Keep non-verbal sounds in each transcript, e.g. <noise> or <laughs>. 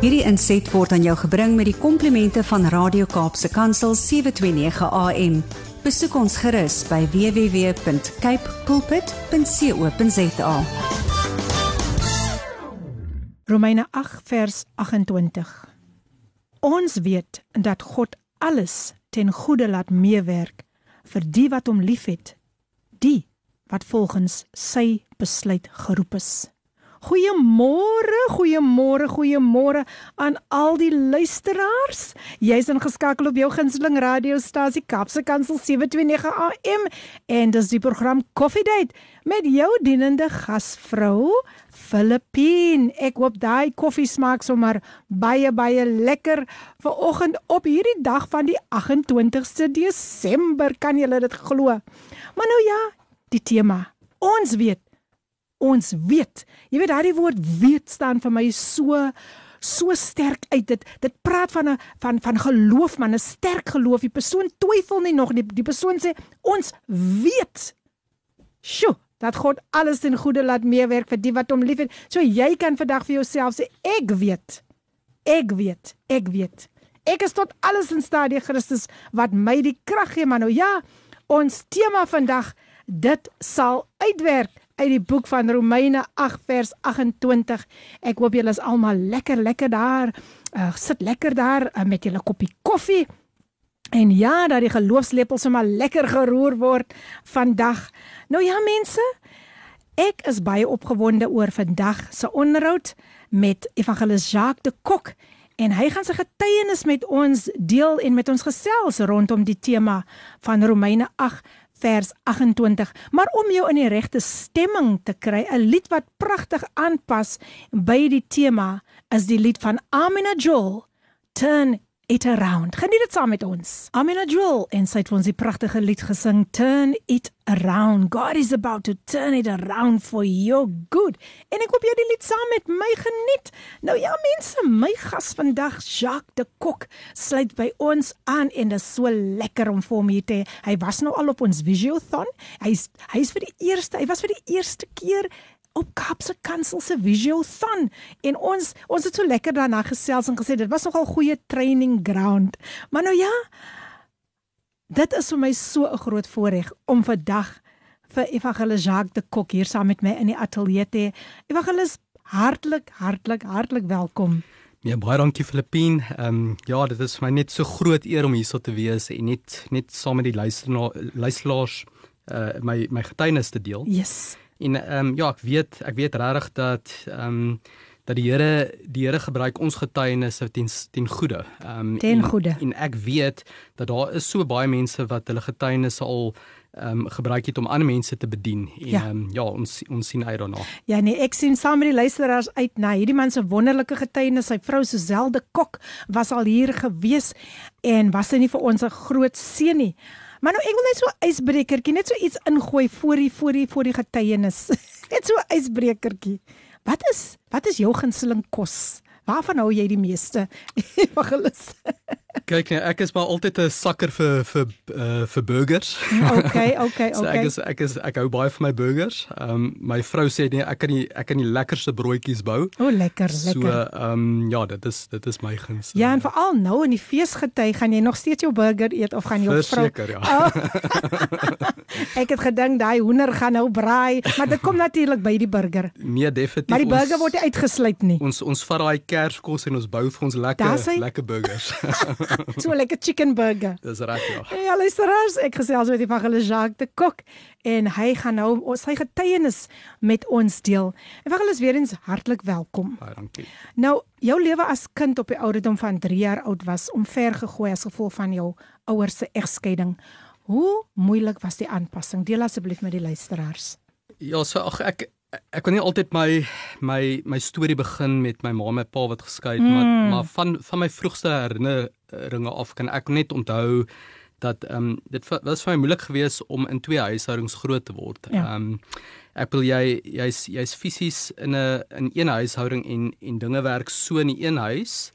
Hierdie inset word aan jou gebring met die komplimente van Radio Kaapse Kansel 729 AM. Besoek ons gerus by www.cape pulpit.co.za. Romeine 8 vers 28. Ons weet dat God alles ten goeie laat meewerk vir die wat hom liefhet, die wat volgens sy besluit geroep is. Goeiemôre, goeiemôre, goeiemôre aan al die luisteraars. Jy's ingeskakel op jou gunsteling radiostasie Kapse Kansel 729 AM en dis die program Coffee Date met jou dienende gasvrou Filippine. Ek hoop daai koffie smaak sommer baie baie lekker vir oggend op hierdie dag van die 28ste Desember. Kan jy dit glo? Maar nou ja, die tema. Ons weet ons weet. Jy weet daardie woord weet staan vir my so so sterk uit. Dit dit praat van 'n van van geloof man 'n sterk geloof. Die persoon twyfel nie nog die, die persoon sê ons weet. Sjo dat God alles ten goeie laat meewerk vir die wat hom liefhet so jy kan vandag vir jouself sê ek weet. Ek weet. Ek weet. Ek is tot alles in staat deur Christus wat my die krag gee maar nou ja ons tema vandag dit sal uitwerk uit die boek van Romeine 8 vers 28. Ek hoop julle is almal lekker lekker daar. Uh, sit lekker daar uh, met julle koppie koffie. En ja, dat die geloofslepels sommer lekker geroer word vandag. Nou ja mense, ek is baie opgewonde oor vandag se onderhoud met Evangelis Jacques de Kok en hy gaan sy getuienis met ons deel en met ons gesels rondom die tema van Romeine 8 vers 28. Maar om jou in die regte stemming te kry, 'n lied wat pragtig aanpas by die tema, is die lied van Amina Joel, Turn it around. Geniet dit saam met ons. Amina Joel en sy het ons die pragtige lied gesing Turn it around. God is about to turn it around for your good. En ek hoop jy het die lied saam met my geniet. Nou ja mense, my gas vandag Jacques de Kok sluit by ons aan en dit is so lekker om vir hom hier te hê. Hy was nou al op ons Visiothon. Hy's hy's vir die eerste, hy was vir die eerste keer op Kaapse Kansel se Visual Thon en ons ons het so lekker daarna gesels en gesê dit was nogal goeie training ground. Maar nou ja, dit is vir my so 'n groot voorreg om vandag vir Evangelis Jacques de Kok hier saam met my in die ateljee te hê. Evangelis, hartlik, hartlik, hartlik welkom. Ja, baie dankie Filippin. Ehm um, ja, dit is vir my net so groot eer om hier so te wees en net net saam met die luisteraars uh my my getuienis te deel. Yes. En ehm um, ja, ek weet ek weet regtig dat ehm um, dat die Here die Here gebruik ons getuienisse ten ten goeie. Ehm um, ten goeie. En, en ek weet dat daar is so baie mense wat hulle getuienisse al ehm um, gebruik het om ander mense te bedien. En ja, um, ja ons ons sien uit daarna. Ja nee, ek sien saam met die luisteraars uit na hierdie man se wonderlike getuienis. Sy vrou Suzelde Kok was al hier gewees en was sy nie vir ons 'n groot seën nie. Maar nou ek wil net so 'n ysbrekertjie, net so iets ingooi voor die voor die voor die getuienis. <laughs> net so 'n ysbrekertjie. Wat is wat is jou gunsteling kos? Waarvan hou jy die meeste? <laughs> Evangelis. Kyk, nee, ek is maar altyd 'n sakker vir vir uh, vir burgers. Okay, okay, okay. so ek is ek is ek hou baie van my burgers. Ehm um, my vrou sê nee, ek kan nie ek kan die lekkerste broodjies bou. O, oh, lekker, so, lekker. So ehm um, ja, dit is dit is my guns. Ja, en veral nou in die feesgety, gaan jy nog steeds jou burger eet of gaan jy jou vrou? Verseker, ja. Oh. <laughs> ek het gedink daai hoender gaan nou braai, maar dit kom natuurlik by die burger. Nee, definitief. Maar die burger ons, word nie uitgesluit nie. Ons ons vat daai kerskos en ons bou vir ons lekker lekker burgers. <laughs> <laughs> so lekker chicken burger. Dis reg ja. Ja, luisteraars, ek gesels met Evangelis Jacques de Kok en hy gaan nou sy getuienis met ons deel. Evangelis weer eens hartlik welkom. Baie dankie. Nou, jou lewe as kind op die ouderdom van 3 jaar oud was omver gegooi as gevolg van jou ouers se egskeiding. Hoe moeilik was die aanpassing? Deel asseblief met die luisteraars. Ja, so ag ek ek kon nie altyd my my my storie begin met my ma en my pa wat geskei het, mm. maar maar van van my vroegste herinneringe af kan ek net onthou dat ehm um, dit was vir my moeilik geweest om in twee huishoudings groot te word. Ja. Ehm ja. um, ek wil jy jy's jy's fisies in 'n in een huishouding en en dinge werk so in die een huis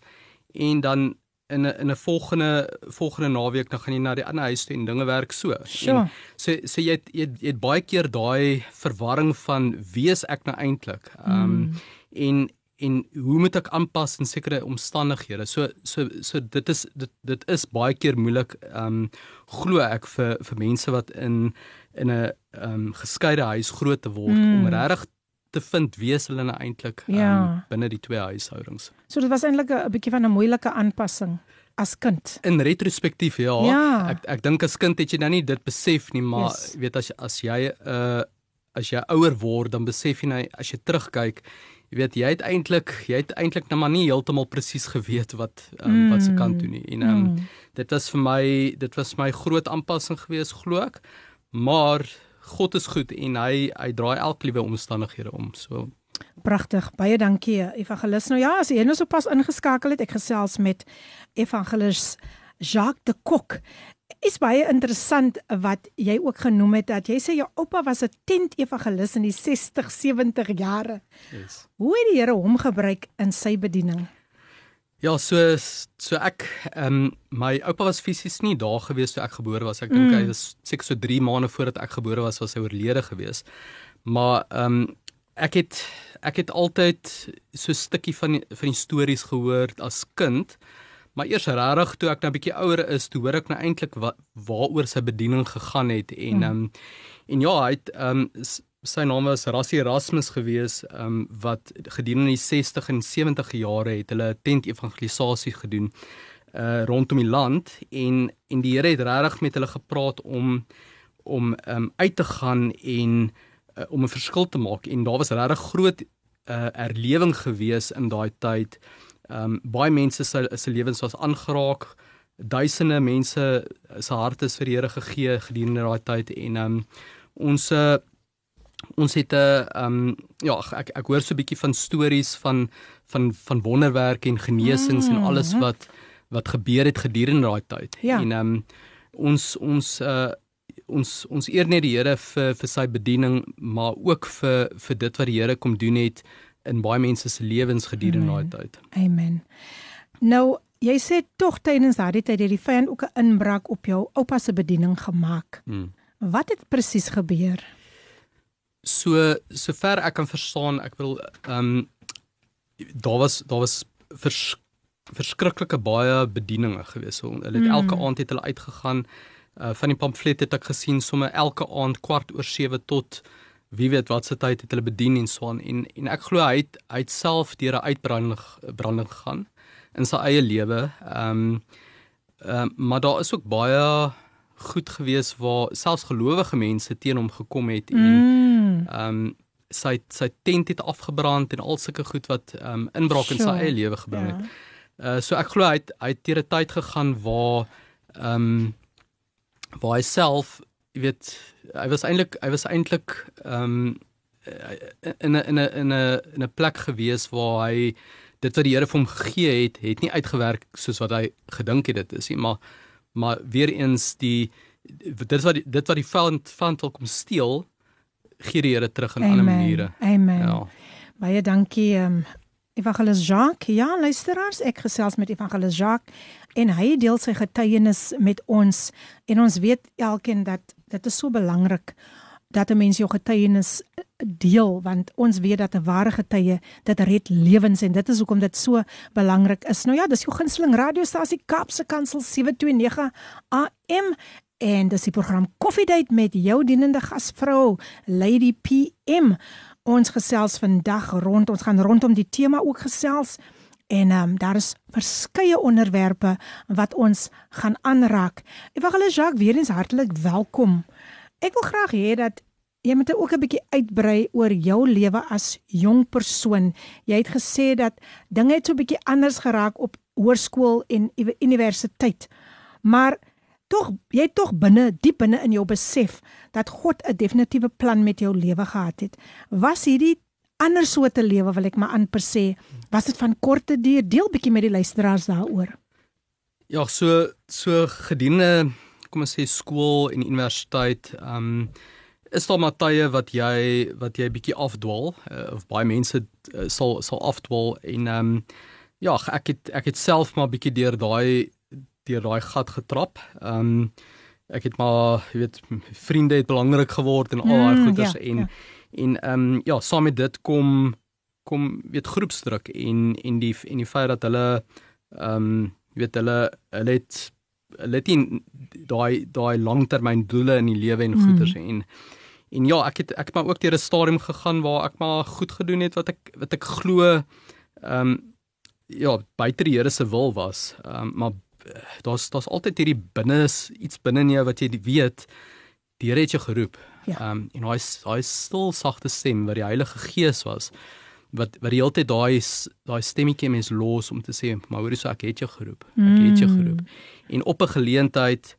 en dan in 'n in 'n volgende volgende naweek dan gaan jy na die ander huis toe en dinge werk so. Sure. En so so jy het, jy, het, jy het baie keer daai verwarring van wie is ek nou eintlik? Ehm um, mm. en en hoe moet ek aanpas in sekere omstandighede? So so so dit is dit dit is baie keer moeilik ehm um, glo ek vir vir mense wat in in 'n ehm um, geskeide huis groot te word mm. om regtig te vind wie hulle nou eintlik ja. um, binne die twee huishoudings. So dit was eintlik 'n bietjie van 'n moeilike aanpassing as kind. In retrospektief ja, ja. ek ek dink as kind het jy nou nie dit besef nie, maar yes. weet as as jy 'n uh, as jy ouer word dan besef jy nou as jy terugkyk jy weet jy het eintlik jy het eintlik nou maar nie heeltemal presies geweet wat um, mm. wat se kant toe nie en um, mm. dit was vir my dit was my groot aanpassing geweest glo ek maar God is goed en hy hy draai elke liewe omstandighede om so Pragtig. Baie dankie Evangelis. Nou ja, as jy nou sopas ingeskakel het, ek gesels met Evangelis Jacques de Kok is baie interessant wat jy ook genoem het dat jy sê jou oupa was 'n tent evangelis in die 60 70 jare. Yes. Hoe het die Here hom gebruik in sy bediening? Ja, so so ek ehm um, my oupa was fisies nie daar gewees toe ek gebore was. Ek dink mm. hy was seker so 3 maande voordat ek gebore was was hy oorlede gewees. Maar ehm um, ek het ek het altyd so 'n stukkie van die, van die stories gehoor as kind. Maar eers regtig toe ek nou 'n bietjie ouer is, toe hoor ek nou eintlik wat waaroor sy bediening gegaan het en hmm. ehm um, en ja, hy het ehm um, sy naam was Rassie Erasmus gewees, um, wat gedurende die 60 en 70 jare het hulle tent evangelisasie gedoen uh rondom die land en en die Here het regtig met hulle gepraat om om um, uit te gaan en uh, om 'n verskil te maak en daar was regtig groot uh erlewing gewees in daai tyd. Um, baie mense se se lewens was aangeraak. Duisende mense se harte is vir die Here gegee gedurende daai tyd en um, ons uh, ons het 'n ehm um, ja, ek ek hoor so 'n bietjie van stories van van van wonderwerke en genesings mm, en alles mhm. wat wat gebeur het gedurende daai tyd. Ja. En ehm um, ons ons uh, ons ons eer net die Here vir vir sy bediening, maar ook vir vir dit wat die Here kom doen het in baie mense se lewens gedurende daai tyd. Amen. Nou, jy sê tog tydens daardie tyd het die vyand ook 'n inbraak op jou oupa se bediening gemaak. Hmm. Wat het presies gebeur? So sover ek kan verstaan, ek wil ehm um, daar was daar was vers, verskriklike baie bedieninge gewees. So, hulle het hmm. elke aand het hulle uitgegaan. Uh, van die pamflet het ek gesien sommer elke aand kwart oor 7 tot wie weet wat se tyd het hulle bedien en so aan en en ek glo hy het hy het self deur 'n uitbranding branding gegaan in sy eie lewe. Ehm um, ehm um, maar daar is ook baie goed gewees waar selfs gelowige mense teen hom gekom het en mm. ehm mm. um, sy sy tent het afgebrand en al sulke goed wat ehm um, inbraak sure. in sy eie lewe gebring het. Ja. Uh so ek glo hy het hy het deur 'n tyd gegaan waar ehm um, waar hy self jy weet hy was eintlik hy was eintlik ehm um, in 'n in 'n in 'n in 'n plek gewees waar hy dit wat die Here vir hom gegee het, het nie uitgewerk soos wat hy gedink het dit is nie, maar maar weer eens die dit wat die, dit wat die vyand vyand wil kom steel, gee die Here terug in Amen. ander maniere. Amen. Ja. Baie dankie ehm um, Evangelis Jacques. Ja, luisteraars, ek gesels met Evangelis Jacques en hy deel sy getuienis met ons en ons weet elkeen dat dit is so belangrik dat 'n mens jou getuienis deel want ons weet dat 'n ware getuie dit red lewens en dit is hoekom dit so belangrik is. Nou ja, dis jou gunsteling radiostasie Kapse Kansel 729 AM en dis die program Coffee Date met jou dienende gasvrou Lady PM. Ons gesels vandag rond ons gaan rondom die tema ook gesels en ehm um, daar is verskeie onderwerpe wat ons gaan aanraak. Ek wil julle Jacques weer eens hartlik welkom. Ek wil graag hê dat jy moet ook 'n bietjie uitbrei oor jou lewe as jong persoon. Jy het gesê dat dinge het so 'n bietjie anders geraak op hoërskool en universiteit. Maar tog jy tog binne diep binne in jou besef dat God 'n definitiewe plan met jou lewe gehad het. Was hierdie ander soorte lewe wil ek maar amper sê, was dit van korte duur? Deel bietjie met die luisteraars daaroor. Ja, so so gedurende kom ons sê skool en universiteit, ehm um, is daar matye wat jy wat jy bietjie afdwaal uh, of baie mense uh, sal sal afdwaal en ehm um, ja, ek het ek het self maar bietjie deur daai deur daai gat getrap. Ehm um, ek het maar, jy weet, vriende het belangrik geword en al daai mm, goeders ja, en ja. en ehm um, ja, saam met dit kom kom weet groepsdruk en en die en die feit dat hulle ehm um, weet hulle hulle het hulle het nie daai daai langtermyndoele in die lewe en goeders mm. en en ja, ek het ek het maar ook deur 'n stadium gegaan waar ek maar goed gedoen het wat ek wat ek glo ehm um, ja, buite die Here se wil was. Ehm um, maar daar's daar's altyd hierdie binne iets binne in jou wat jy weet die Here het jou geroep. Ja. Ehm ja. um, en daai daai stil sagte stem wat die Heilige Gees was wat wat die hele tyd daai daai stemmetjie mens los om te sê maar hoor jy so ek het jou geroep. Ek het jou geroep. Mm. En op 'n geleentheid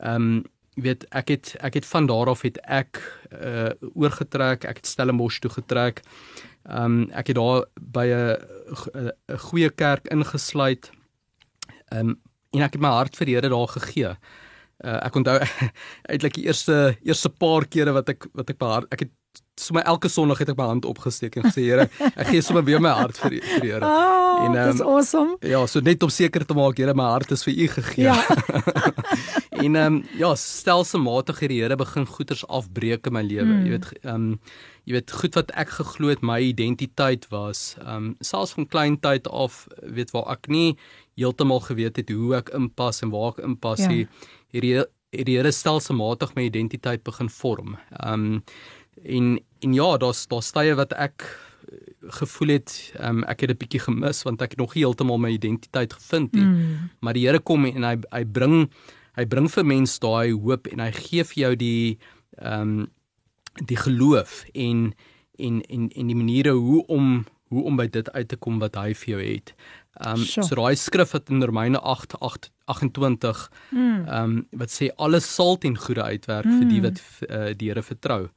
ehm um, weet ek het ek het van daar af het ek uh oorgetrek, ek het Stellenbosch toe getrek. Ehm um, ek het daar by 'n 'n goeie kerk ingesluit. Ehm um, en ek het my hart vir die Here daar gegee. Uh ek onthou <laughs> eintlik die eerste eerste paar kere wat ek wat ek by hart ek het sommer elke Sondag het ek my hand opgesteek en gesê Here, ek gee sommer weer my hart vir vir die Here. Oh, en um, dis awesome. Ja, so net om seker te maak Here, my hart is vir U gegee. Ja. <laughs> en ehm um, ja, stelselmatig het die Here begin goeters afbreek in my lewe. Mm. Jy weet ehm um, jy weet goed wat ek geglo het my identiteit was. Ehm um, selfs van klein tyd af weet waar ek nie heeltemal geweet het hoe ek inpas en waar ek inpas ja. hierdie hierdie Here stelselmatig my identiteit begin vorm. Ehm um, en en ja, daar's daar's tye wat ek gevoel het um, ek het 'n bietjie gemis want ek het nog nie heeltemal my identiteit gevind nie. Mm. Maar die Here kom en hy hy bring hy bring vir mense daai hoop en hy gee vir jou die ehm um, die geloof en en en en die maniere hoe om hoe om by dit uit te kom wat hy vir jou het. Ehm um, sure. so daai skrif wat in Romeine 8 8 28 ehm um, wat sê alles sal ten goeie uitwerk mm. vir die hmm. wat uh, die Here vertrou.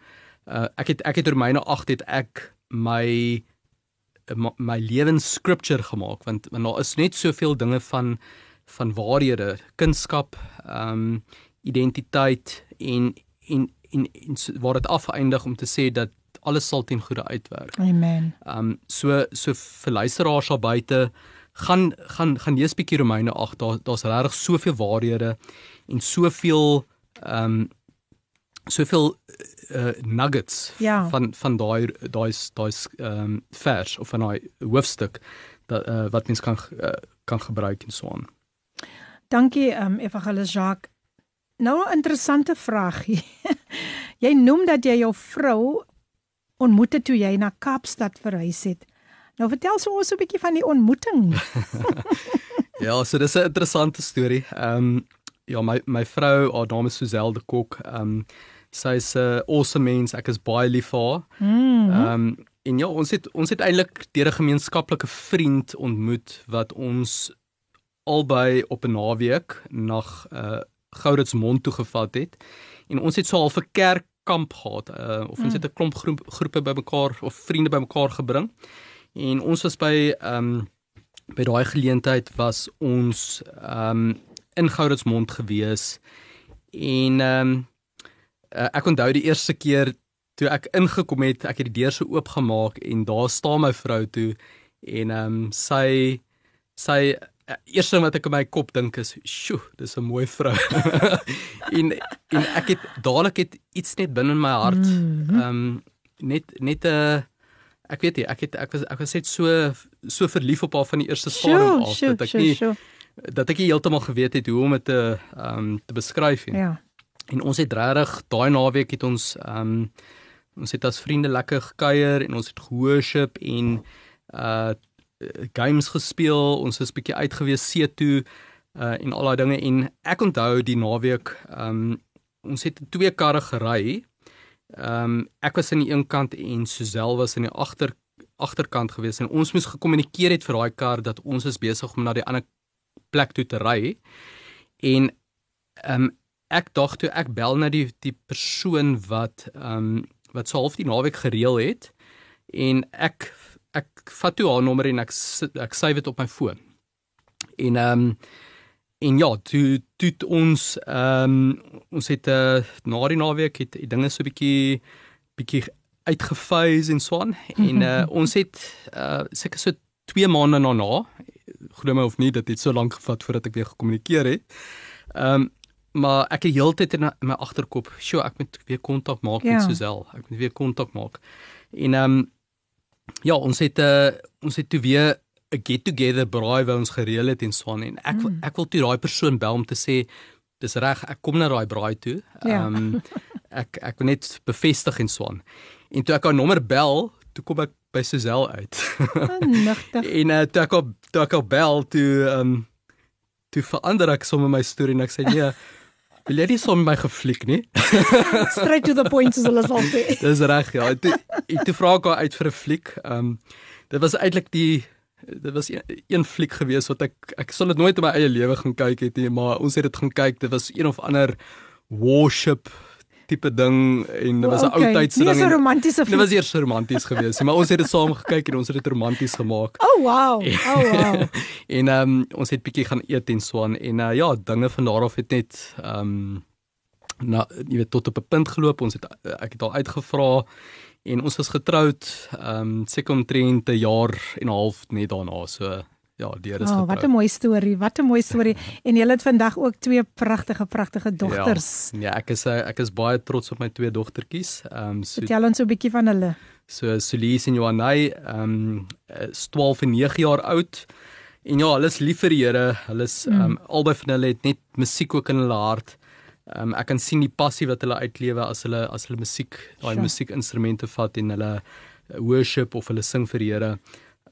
Uh, ek het ek het Romeine 8 het ek my my, my lewens scripture gemaak want want daar is net soveel dinge van van waarhede, kunskap, ehm um, identiteit en en en, en waar dit afeindig om te sê dat alles sal ten goeie uitwerk. Amen. Ehm um, so so vir luisteraars daar buite gaan gaan gaan lees bietjie Romeine 8 daar daar's regtig soveel waarhede en soveel ehm um, soveel uh, nuggets ja. van van daai daai daai ehm um, vers of van daai hoofstuk dat uh, wat mens kan uh, kan gebruik en so aan. Dankie ehm um, Evangelis Jacques. Nou 'n interessante vraagie. <laughs> jy noem dat jy jou vrou ontmoet het toe jy na Kaapstad verhuis het. Nou vertel so ons 'n bietjie van die ontmoeting. <laughs> <laughs> ja, so dis 'n interessante storie. Ehm um, ja, my my vrou, haar naam is Suzelle de Kok. Ehm um, sy's 'n uh, awesome mens. Ek is baie lief vir haar. Mm. Ehm um, en ja, ons het ons het eintlik deur 'n gemeenskaplike vriend ontmoet wat ons albei op 'n naweek na uh, Gouritsmond toe gevat het. En ons het so half 'n kerkkamp gehad. Uh, of ons mm. het 'n klomp groep, groepe bymekaar of vriende bymekaar gebring. En ons was by ehm um, by daai geleentheid was ons ehm um, in Gouritsmond gewees. En ehm um, uh, ek onthou die eerste keer toe ek ingekom het, ek het die deur so oopgemaak en daar staan my vrou toe en ehm um, sy sy uh, eerste ding wat ek in my kop dink is, "Sjoe, dis 'n mooi vrou." <laughs> en en ek het dadelik het iets net binne in my hart mhm. ehm um, net net 'n uh, ek weet nie, ek het ek was ek was net so so verlief op haar van die eerste stadium af dat ek nie dat ek nie heeltemal geweet het hoe om dit te ehm um, te beskryf nie. Ja. En ons het regtig daai naweek het ons ehm um, ons het as vriende lekker gekuier en ons het gehoorship en uh games gespeel. Ons is bietjie uitgewees see toe uh en al daai dinge en ek onthou die naweek ehm um, ons het twee karre gery. Ehm um, ek was aan die een kant en Suzelle was aan die agter agterkant gewees en ons moes gekommunikeer het vir daai kar dat ons is besig om na die ander plek toe te ry. En ehm um, ek dink toe ek bel na die die persoon wat ehm um, wat so half die naweek gereël het en ek ek vat toe haar nommer en ek ek save dit op my foon. En ehm um, en ja, toe toe ons ehm um, ons het uh, na die naweek het die dinge so bietjie bietjie uitgefase en so aan en uh, <laughs> ons het uh, seker so 2 maande na na glo my of nie dat dit so lank gevat voordat ek weer gekommunikeer het. Ehm um, maar ek het heeltyd in my agterkop, "Sjoe, ek moet weer kontak maak ja. met Suzelle. Ek moet weer kontak maak." En ehm um, ja, ons het 'n uh, ons het toe weer 'n get together braai wat ons gereël het in Swan en ek mm. ek wil toe daai persoon bel om te sê dis reg, ek kom na daai braai toe. Ja. Ehm um, ek ek wil net bevestig in Swan. En toe ek haar nommer bel, toe kom ek by Suzelle uit. Nigtig. <laughs> en uh, toe ek op toe ek op bel toe ehm um, toe verander ek sommer my storie en ek sê nee Wil jy nie sommer my gefliek nie? <laughs> Straight to the point soos hulle sal sê. <laughs> Dis reg ja. Toe ek toe vra ek haar uit vir 'n fliek. Ehm um, dit was eintlik die dit was een, een fliek gewees wat ek ek sou dit nooit in my eie lewe gaan kyk het nie, maar ons het dit gaan kyk. Dit was een of ander worship tipe ding en dit was 'n okay. ou tydse ding. so en- romantiese Dit was eers romanties geweest, maar ons het dit saam gekyk en ons het dit romanties gemaak. Oh wow. <laughs> Oh wow. en ehm um, ons het bietjie gaan eet en so aan en uh, ja, dinge van daar af het net ehm um, na jy weet tot op 'n punt geloop. Ons het uh, ek het al uitgevra en ons was getroud ehm um, seker omtrent 'n jaar en 'n half net daarna. So ja, deur is Oh, getroud. wat 'n mooi storie. Wat 'n mooi storie. <laughs> En jy het vandag ook twee pragtige pragtige dogters. Ja, ja, ek is uh, ek is baie trots op my twee dogtertjies. Ehm um, so Vertel ons so 'n bietjie van hulle. So Sulies en Johanay, ehm um, is 12 en 9 jaar oud. En ja, hulle is lief vir die Here. Hulle is ehm um, albei van hulle het net musiek ook in hulle hart. Ehm um, ek kan sien die passie wat hulle uitlewe as hulle as hulle musiek, daai Sure. musiekinstrumente vat en hulle eh, worship of hulle sing vir die Here.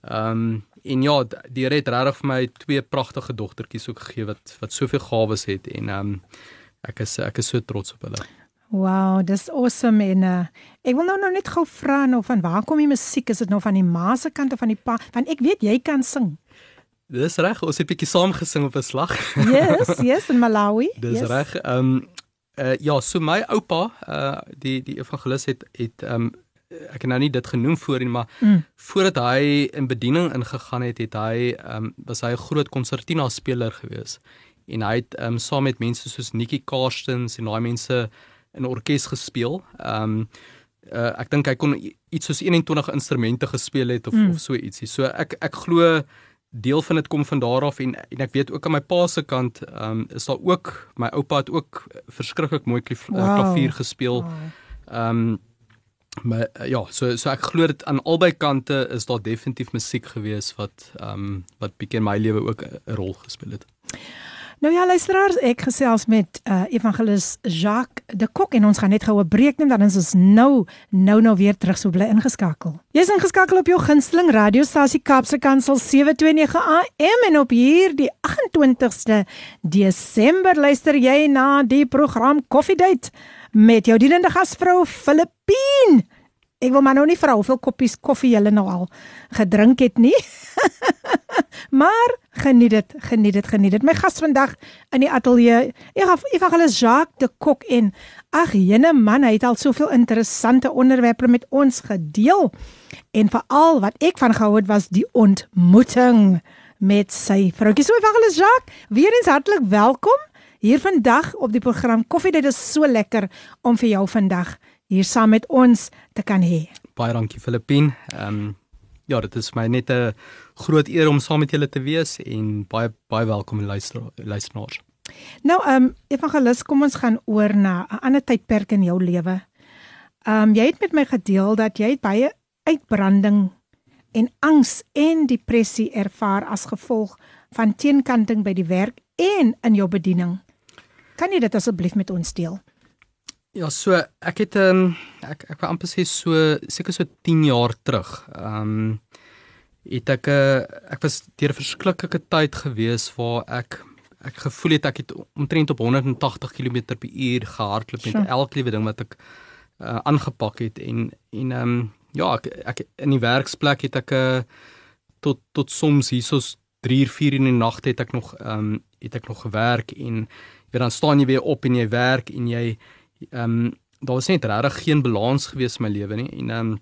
Ehm um, en ja, die Here het regtig vir my twee pragtige dogtertjies ook gegee wat wat soveel gawes het en ehm um, ek is ek is so trots op hulle. Wow, dis awesome en uh, ek wil nou nou net gou vra nou van waar kom die musiek? Is dit nou van die ma se kant of van die pa? Want ek weet jy kan sing. Dis reg, ons het bietjie saam gesing op 'n slag. Yes, <laughs> yes in Malawi. Dis yes. reg. Ehm um, uh, ja, so my oupa, uh die die evangelis het het ehm um, ek het nou nie dit genoem voorheen maar Mm. voordat hy in bediening ingegaan het, het hy ehm um, was hy 'n groot konsertina speler gewees. En hy het ehm um, saam met mense soos Nikki Karstens en daai mense in orkes gespeel. Ehm um, uh, ek dink hy kon iets soos 21 instrumente gespeel het of Mm. of so ietsie. So ek ek glo deel van dit kom van daar af en en ek weet ook aan my pa se kant ehm um, is daar ook my oupa het ook verskriklik mooi klief, Wow. wow. klavier gespeel. Wow. Ehm um, maar uh, ja, so so ek glo dit aan albei kante is daar definitief musiek gewees wat ehm um, wat bietjie in my lewe ook 'n rol gespeel het. Nou ja, luisteraars, ek gesels met uh, evangelis Jacques de Kok en ons gaan net gou 'n breek neem dan is ons nou nou nou weer terug so bly ingeskakel. Jy's ingeskakel op jou gunsteling radiostasie Kaapse Kansel 729 AM en op hierdie 28ste Desember luister jy na die program Coffee Date met jou dienende gasvrou Filippine. Ek wil maar nou nie vra hoeveel koppies koffie jy nou al gedrink het nie. <laughs> maar geniet dit, geniet dit, geniet dit. My gas vandag in die ateljee, evangelis Jacques de Kok en ag jene man, hy het al soveel interessante onderwerpe met ons gedeel. En veral wat ek van gehou het was die ontmoeting met sy vroutjie. So evangelis Jacques, weer eens hartlik welkom hier vandag op die program Koffie. Dit is so lekker om vir jou vandag hier saam met ons te kan hê. Baie dankie Filippien. Ehm um, ja, dit is my net 'n groot eer om saam met julle te wees en baie baie welkom luister luisteraars. Nou, ehm um, evangelis, kom ons gaan oor na 'n ander tydperk in jou lewe. Ehm um, jy het met my gedeel dat jy baie uitbranding en angs en depressie ervaar as gevolg van teenkanting by die werk en in jou bediening. Kan jy dit asseblief met ons deel? Ja, so ek het ehm um, ek ek wou amper sê so seker so 10 jaar terug. Ehm um, het ek uh, ek was deur 'n verskriklike tyd gewees waar ek ek gevoel het ek het omtrent op 180 km/h gehardloop met Sure. elke liewe ding wat ek uh, aangepak het en en ehm um, ja, ek, ek in die werksplek het ek uh, tot tot soms hiersoos 3 uur 4 in die nag het ek nog ehm um, het ek nog gewerk en jy weet dan staan jy weer op en jy werk en jy ehm um, daar was net regtig geen balans gewees in my lewe nie en ehm um,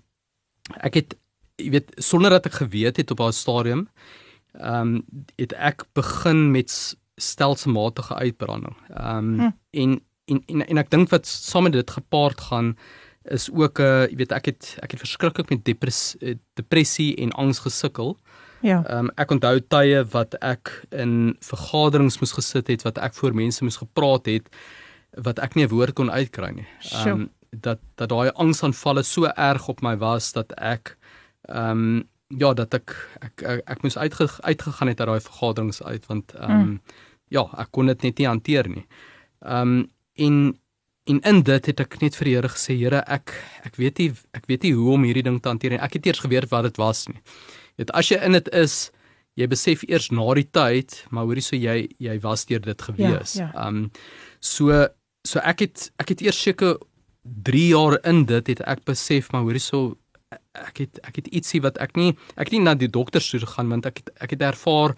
ek het jy weet sonder dat ek geweet het op haar stadium ehm um, het ek begin met stelselmatige uitbranding. Ehm um, Hm. en, en en en ek dink wat saam met dit gepaard gaan is ook 'n uh, jy weet ek het ek het verskriklik met depres, eh, depressie en angs gesukkel. Ja. Ehm um, ek onthou tye wat ek in vergaderings moes gesit het, wat ek voor mense moes gepraat het wat ek nie 'n woord kon uitkry nie. Sjoe. dat dat daai angsaanvalle so erg op my was dat ek ehm um, ja, dat ek ek ek, ek moes uitge, uitgegaan het uit daai vergaderings uit want ehm um, mm. ja, ek kon dit net nie hanteer nie. Ehm um, en en in dit het ek net vir die Here gesê, Here, ek ek weet nie ek weet nie hoe om hierdie ding te hanteer nie. Ek het eers geweet wat dit was nie. Jy weet as jy in dit is, jy besef eers na die tyd, maar hoorie so jy jy was deur dit gewees. Ehm ja, ja. um, so so ek het ek het eers seker 3 jaar in dit het ek besef maar hoorie so ek het ek het ietsie wat ek nie ek het nie na die dokter toe gegaan want ek het ek het ervaar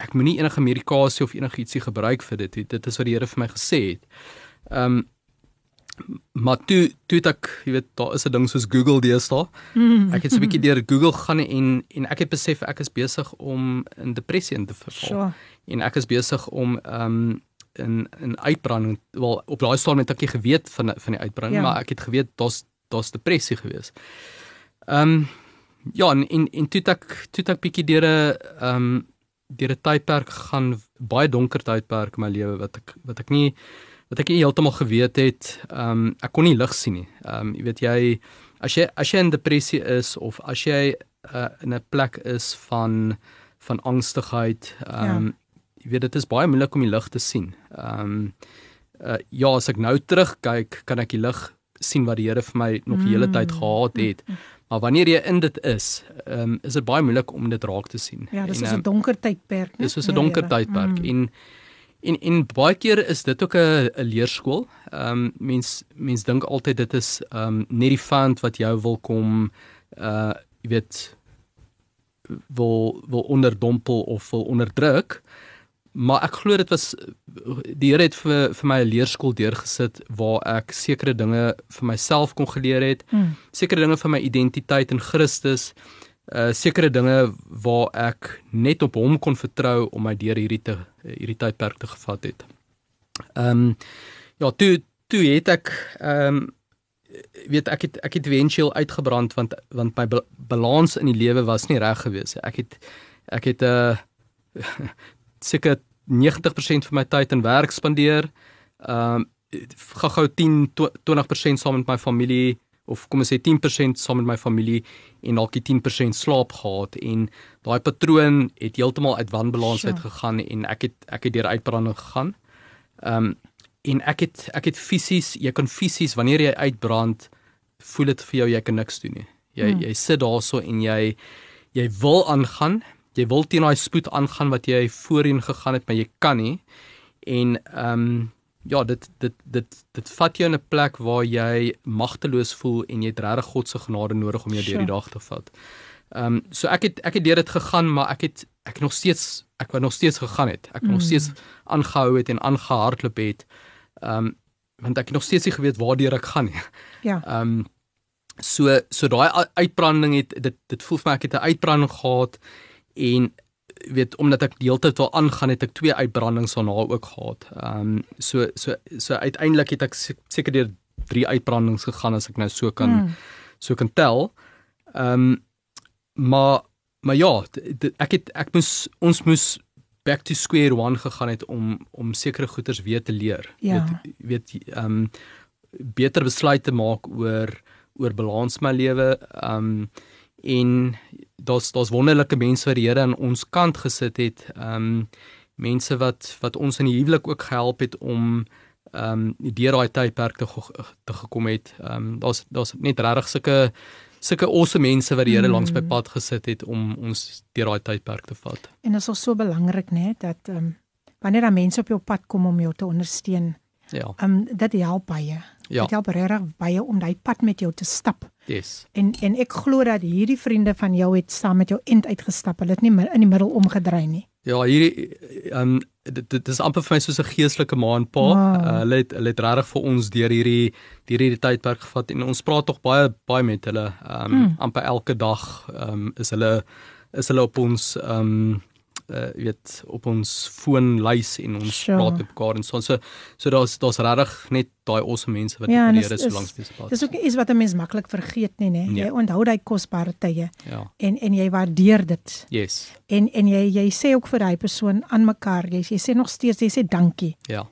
ek moenie enige medikasie of enigietsie gebruik vir dit dit is wat die Here vir my gesê het. Ehm um, maar toe toe ek jy weet daar is 'n ding soos Google deesdae. Mm. Ek het so 'n bietjie <laughs> deur Google gaan en en ek het besef ek is besig om in depressie in te verval. Sure. En ek is besig om ehm um, in in uitbranding wel op daai stadium het ek nie geweet van van die uitbranding, Ja. maar ek het geweet daar's daar's depressie gewees. Ehm um, ja, en en, en toe ek toe ek bietjie deur 'n ehm um, deur 'n tydperk gegaan, baie donker tydperk in my lewe wat ek wat ek nie wat ek heeltemal geweet het, ehm um, ek kon nie lig sien nie. Ehm um, jy weet jy as jy as jy in depressie is of as jy uh, in 'n plek is van van angstigheid, ehm um, ja. jy weet dit is baie moeilik om die lig te sien. Ehm um, uh, ja, as ek nou terugkyk, kan ek die lig sien wat die Here vir my nog die hele tyd gehad het. Maar wanneer jy in dit is, ehm um, is dit baie moeilik om dit raak te sien. Ja, dis En, is ehm, 'n donker tydperk? Dis soos 'n donker tydperk mm. en en en baie keer is dit ook 'n leerskool. Ehm um, mens mens dink altyd dit is ehm um, net die vand wat jou wil kom uh jy weet wil wil onderdompel of wil onderdruk. Maar ek glo dit was die Here het vir vir my 'n leerskool deurgesit waar ek sekere dinge vir myself kon geleer het. Mm. Sekere dinge van my identiteit in Christus uh sekere dinge waar ek net op hom kon vertrou om my deur hierdie te hierdie tydperk te gevat het. Ehm um, ja, toe toe het ek ehm um, weet ek het ek het eventueel uitgebrand want want my balans in die lewe was nie reg gewees nie. Ek het ek het 'n uh, <laughs> seker 90% van my tyd in werk spandeer. Ehm um, gou-gou 10 20% saam met my familie of kom ons sê 10% saam met my familie en dalk 10% slaap gehad en daai patroon het heeltemal uit wanbalans Sure. uitgegaan en ek het ek het deur uitbranding gegaan. Ehm um, en ek het ek het fisies, jy kan fisies wanneer jy uitbrand, voel dit vir jou jy kan niks doen nie. Jy Hmm. jy sit daarso en jy jy wil aangaan, jy wil teen daai spoed aangaan wat jy voorheen gegaan het, maar jy kan nie. En ehm um, ja, dit dit dit dit vat jou in 'n plek waar jy magteloos voel en jy het regtig God se genade nodig om jou deur die Sure. dag te vat. Ehm um, so ek het ek het deur dit gegaan, maar ek het ek nog steeds ek wou nog steeds gegaan het. Ek wou nog Mm. steeds aangehou het en aangehardloop het. Ehm um, want ek het nog steeds nie geweet waartoe ek gaan nie. Ja. Ehm um, so so daai uitbranding het dit dit voel vir my ek het 'n uitbranding gehad en weet omdat ek die hele tyd wil aangaan het ek twee uitbrandings daarna ook gehad. Ehm um, so so so uiteindelik het ek se- seker deur drie uitbrandings gegaan as ek nou so kan Mm. so kan tel. Ehm um, maar maar ja, ek het ek moes ons moes back to square one gegaan het om om sekere goeders weer te leer. Ja. Weet weet ehm um, beter besluite maak oor oor balans my lewe. Ehm um, en daar's daar's wonderlike mense wat die Here aan ons kant gesit het. Ehm um, mense wat wat ons in die huwelik ook gehelp het om ehm um, deur daai tydperk te te gekom het. Ehm um, daar's daar's net regtig sulke sulke awesome mense wat die Here Mm. langs my pad gesit het om ons deur daai tydperk te vat. En dit is ook so belangrik nê dat ehm um, wanneer daar mense op jou pad kom om jou te ondersteun, Ja. ehm um, dit help baie. Ja. Dit help regtig baie om daai pad met jou te stap. Yes. En en ek glo dat hierdie vriende van jou het saam met jou end uitgestap. Hulle het nie in die middel omgedraai nie. Ja, hierdie ehm um, dit, dit is amper vir my soos 'n geestelike ma en pa. Wow. Uh, hulle het hulle het regtig vir ons deur hierdie deur hierdie tydperk gevat en ons praat tog baie baie met hulle. Ehm um, Mm. amper elke dag ehm um, is hulle is hulle op ons ehm um, uh, weet op ons foonlys en ons Sure. praat met mekaar en so so so daar's daar's regtig net daai awesome mense wat Ja, die is- Here so langs dis pad. Dis ook iets wat 'n mens maklik vergeet nie, nê. Nee. Jy onthou daai kosbare tye Ja. en en jy waardeer dit. Yes. En en jy jy sê ook vir daai persoon aan mekaar, jy, jy sê nog steeds jy sê dankie. Ja.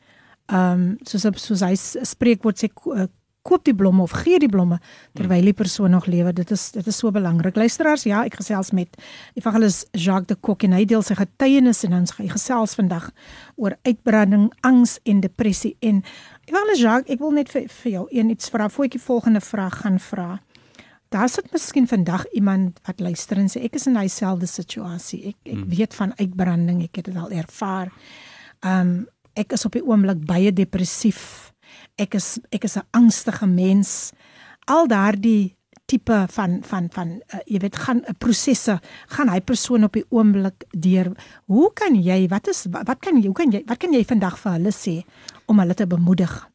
Ehm um, soos soos hy s- spreekwoord sê eh, koop die blomme of gee die blomme terwyl die persoon nog lewe. Dit is dit is so belangrik. Luisteraars, ja, ek gesels met Evangelis Jacques de Kok en hy deel sy getuienis en ons gaan gesels vandag oor uitbranding, angs en depressie en Evangelis Jacques, ek wil net vir, vir jou een iets vra die volgende vraag gaan vra. Daar sit miskien vandag iemand wat luister en sê ek is in dieselfde situasie. Ek ek hmm. weet van uitbranding, ek het dit al ervaar. Um ek is op die oomblik baie depressief. Ek is ek is 'n angstige mens. Al daardie tipe van van van uh, jy weet gaan 'n uh, prosesse gaan hy persoon op die oomblik deur. Hoe kan jy wat is wat kan jy hoe kan jy wat kan jy vandag vir hulle sê om hulle te bemoedig?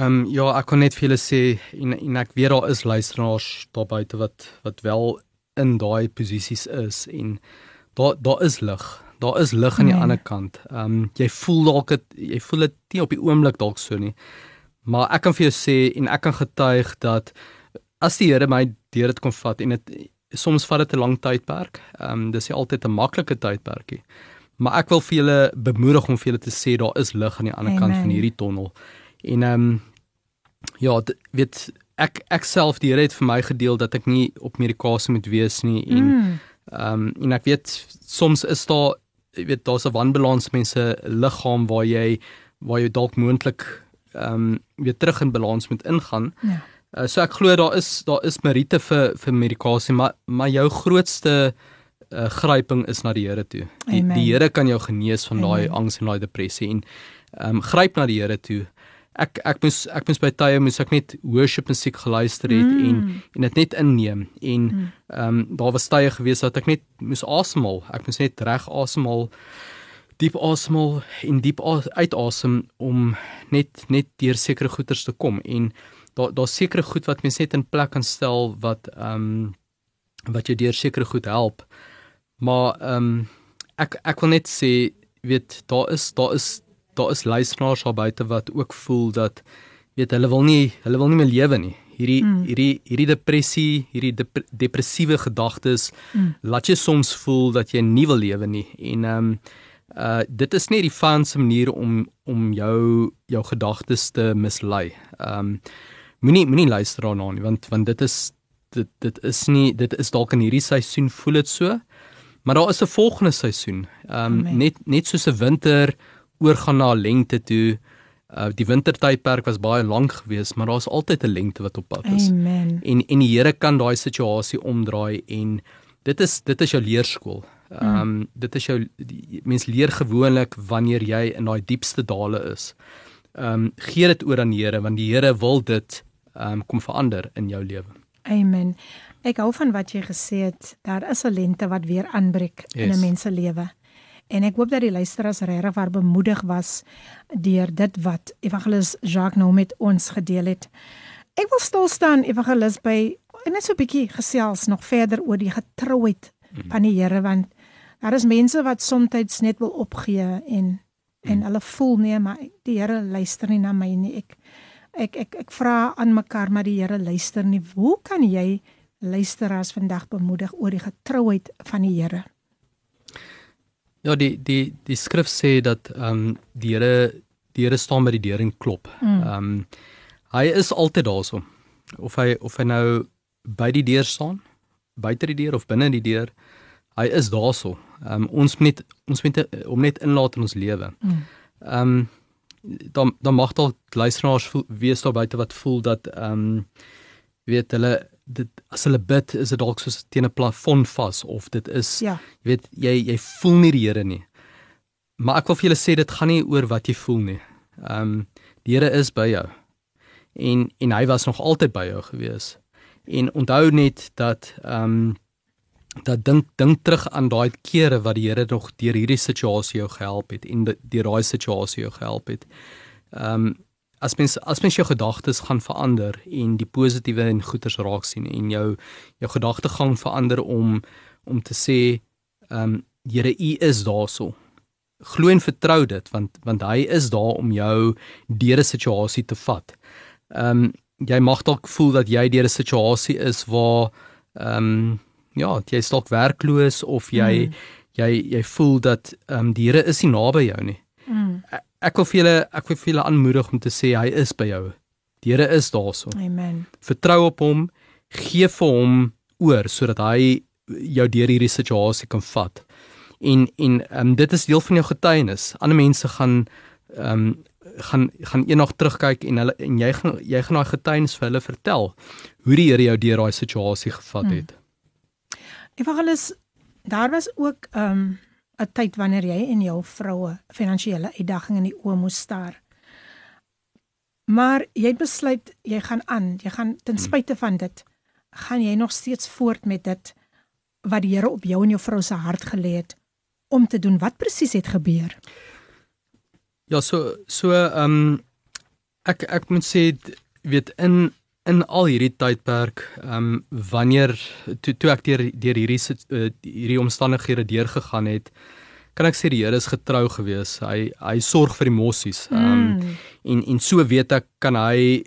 Ehm um, ja, ek kon net julle sê en en ek weet daar is luisteraars daar buite wat wat wel in daai posisies is en daar daar is lig. Daar is lig aan die nee. ander kant. Ehm um, jy voel dalk dit jy voel dit nie op die oomblik dalk so nie. Maar ek kan vir jou sê en ek kan getuig dat as die Here my deur dit kon vat en dit soms vat dit 'n lang tydperk. Ehm um, dis nie altyd 'n maklike tydperkie. Maar ek wil vir julle bemoedig om vir julle te sê daar is lig aan die ander Amen. kant van hierdie tonnel. En ehm um, ja, weet ek ek self die Here het vir my gedeel dat ek nie op medikasie moet wees nie en mm. ehm mm. um, en ek weet soms is daar jy weet daar's 'n wanbalans mense liggaam waar jy waar jy dalk moontlik ehm um, weer terug in balans moet ingaan. Ja. Uh, so ek glo daar is daar is meriete vir vir medikasie, maar maar jou grootste uh, gryping is na die Here toe. Die, die Here kan jou genees van daai angs en daai depressie en ehm um, gryp na die Here toe ek ek moes ek moes by tye moes ek net worship musiek geluister het mm. en en dit net inneem en mm. ehm mm. um, daar was tye gewees dat ek net moes asemhaal ek moes net reg asemhaal diep asemhaal en diep uitasem om net net deur sekere goeters te kom en daar daar sekere goed wat mens net in plek kan stel wat ehm um, wat jou deur sekere goed help maar ehm um, ek ek wil net sê weet daar is daar is daar is luisteraars daar buite wat ook voel dat weet hulle wil nie hulle wil nie meer lewe nie. Hierdie mm. hierdie hierdie depressie, hierdie dep depressiewe gedagtes mm. laat jy soms voel dat jy nie wil lewe nie. En ehm um, uh dit is nie die fanse manier om om jou jou gedagtes te mislei. Ehm um, moenie moenie luister daarna nie want want dit is dit dit is nie dit is dalk in hierdie seisoen voel dit so. Maar daar is 'n volgende seisoen. Ehm um, net net soos 'n winter oorgaan na lengte toe. Uh die wintertydperk was baie lank geweest, maar daar's altyd 'n lengte wat op pad is. Amen. En en die Here kan daai situasie omdraai en dit is dit is jou leerskool. Ehm um, mm. dit is jou mens leer gewoonlik wanneer jy in daai diepste dale is. Ehm um, gee dit oor aan die Here want die Here wil dit ehm um, kom verander in jou lewe. Amen. Ek hou van wat jy gesê het. Daar is 'n lente wat weer aanbreek yes. in 'n mens se lewe. En ek hoop dat die luisteraars regtig waar bemoedig was deur dit wat Evangelis Jacques nou met ons gedeel het. Ek wil stil staan Evangelis by en net so 'n bietjie gesels nog verder oor die getrouheid mhm. van die Here want daar is mense wat soms net wil opgee en en mhm. hulle voel nee maar die Here luister nie na my nie. Ek ek ek ek vra aan mekaar maar die Here luister nie. Hoe kan jy luisteraars vandag bemoedig oor die getrouheid van die Here? Ja, die die die skrif sê dat ehm um, die Here die Here staan by die deur en klop. Mm. Ehm mm. um, hy is altyd daarso. Of hy of hy nou by die deur staan, buite die deur of binne die deur, hy is daarso. Ehm um, ons moet ons moet om net inlaat in ons lewe. Mm. Ehm mm. um, dan dan mag dalk luisteraars wees daar buite wat voel dat ehm um, weet hulle dit as hulle bid is dit dalk soos teen 'n plafon vas of dit is ja. jy weet jy jy voel nie die Here nie. Maar ek wil vir julle sê dit gaan nie oor wat jy voel nie. Ehm um, die Here is by jou. En en hy was nog altyd by jou gewees. En onthou net dat ehm um, dat dink dink terug aan daai kere wat die Here nog deur hierdie situasie jou gehelp het en deur daai situasie jou gehelp het. Ehm um, as mens as mens jou gedagtes gaan verander en die positiewe en goeders raak sien en jou jou gedagtegang verander om om te sê ehm um, Here U is daarso. Glo en vertrou dit want want hy is daar om jou deur 'n situasie te vat. Ehm um, jy mag dalk voel dat jy deur 'n situasie is waar ehm um, ja, jy is dalk werkloos of jy mm. jy jy voel dat ehm um, die Here is nie naby jou nie. Mm ek wil vir julle ek wil vir julle aanmoedig om te sê hy is by jou. Die Here is daarso. Amen. Vertrou op hom, gee vir hom oor sodat hy jou deur hierdie situasie kan vat. En en um, dit is deel van jou getuienis. Ander mense gaan ehm um, gaan gaan eendag terugkyk en hulle en jy gaan jy gaan daai getuienis vir hulle vertel hoe die Here jou deur daai situasie gevat het. Hmm. Evangelis, daar was ook ehm um, 'n tyd wanneer jy en jou vroue finansiële uitdagings in die oë moes staar. Maar jy besluit jy gaan aan, jy gaan ten hmm. spyte van dit gaan jy nog steeds voort met dit wat die Here op jou en jou vrou se hart gelê het om te doen. Wat presies het gebeur? Ja, so so ehm um, ek ek moet sê weet in in al hierdie tydperk ehm um, wanneer toe toe ek deur deur hierdie uh, hierdie omstandighede deurgegaan het kan ek sê die Here is getrou gewees. Hy hy sorg vir die mossies. Ehm um, mm. en en so weet ek kan hy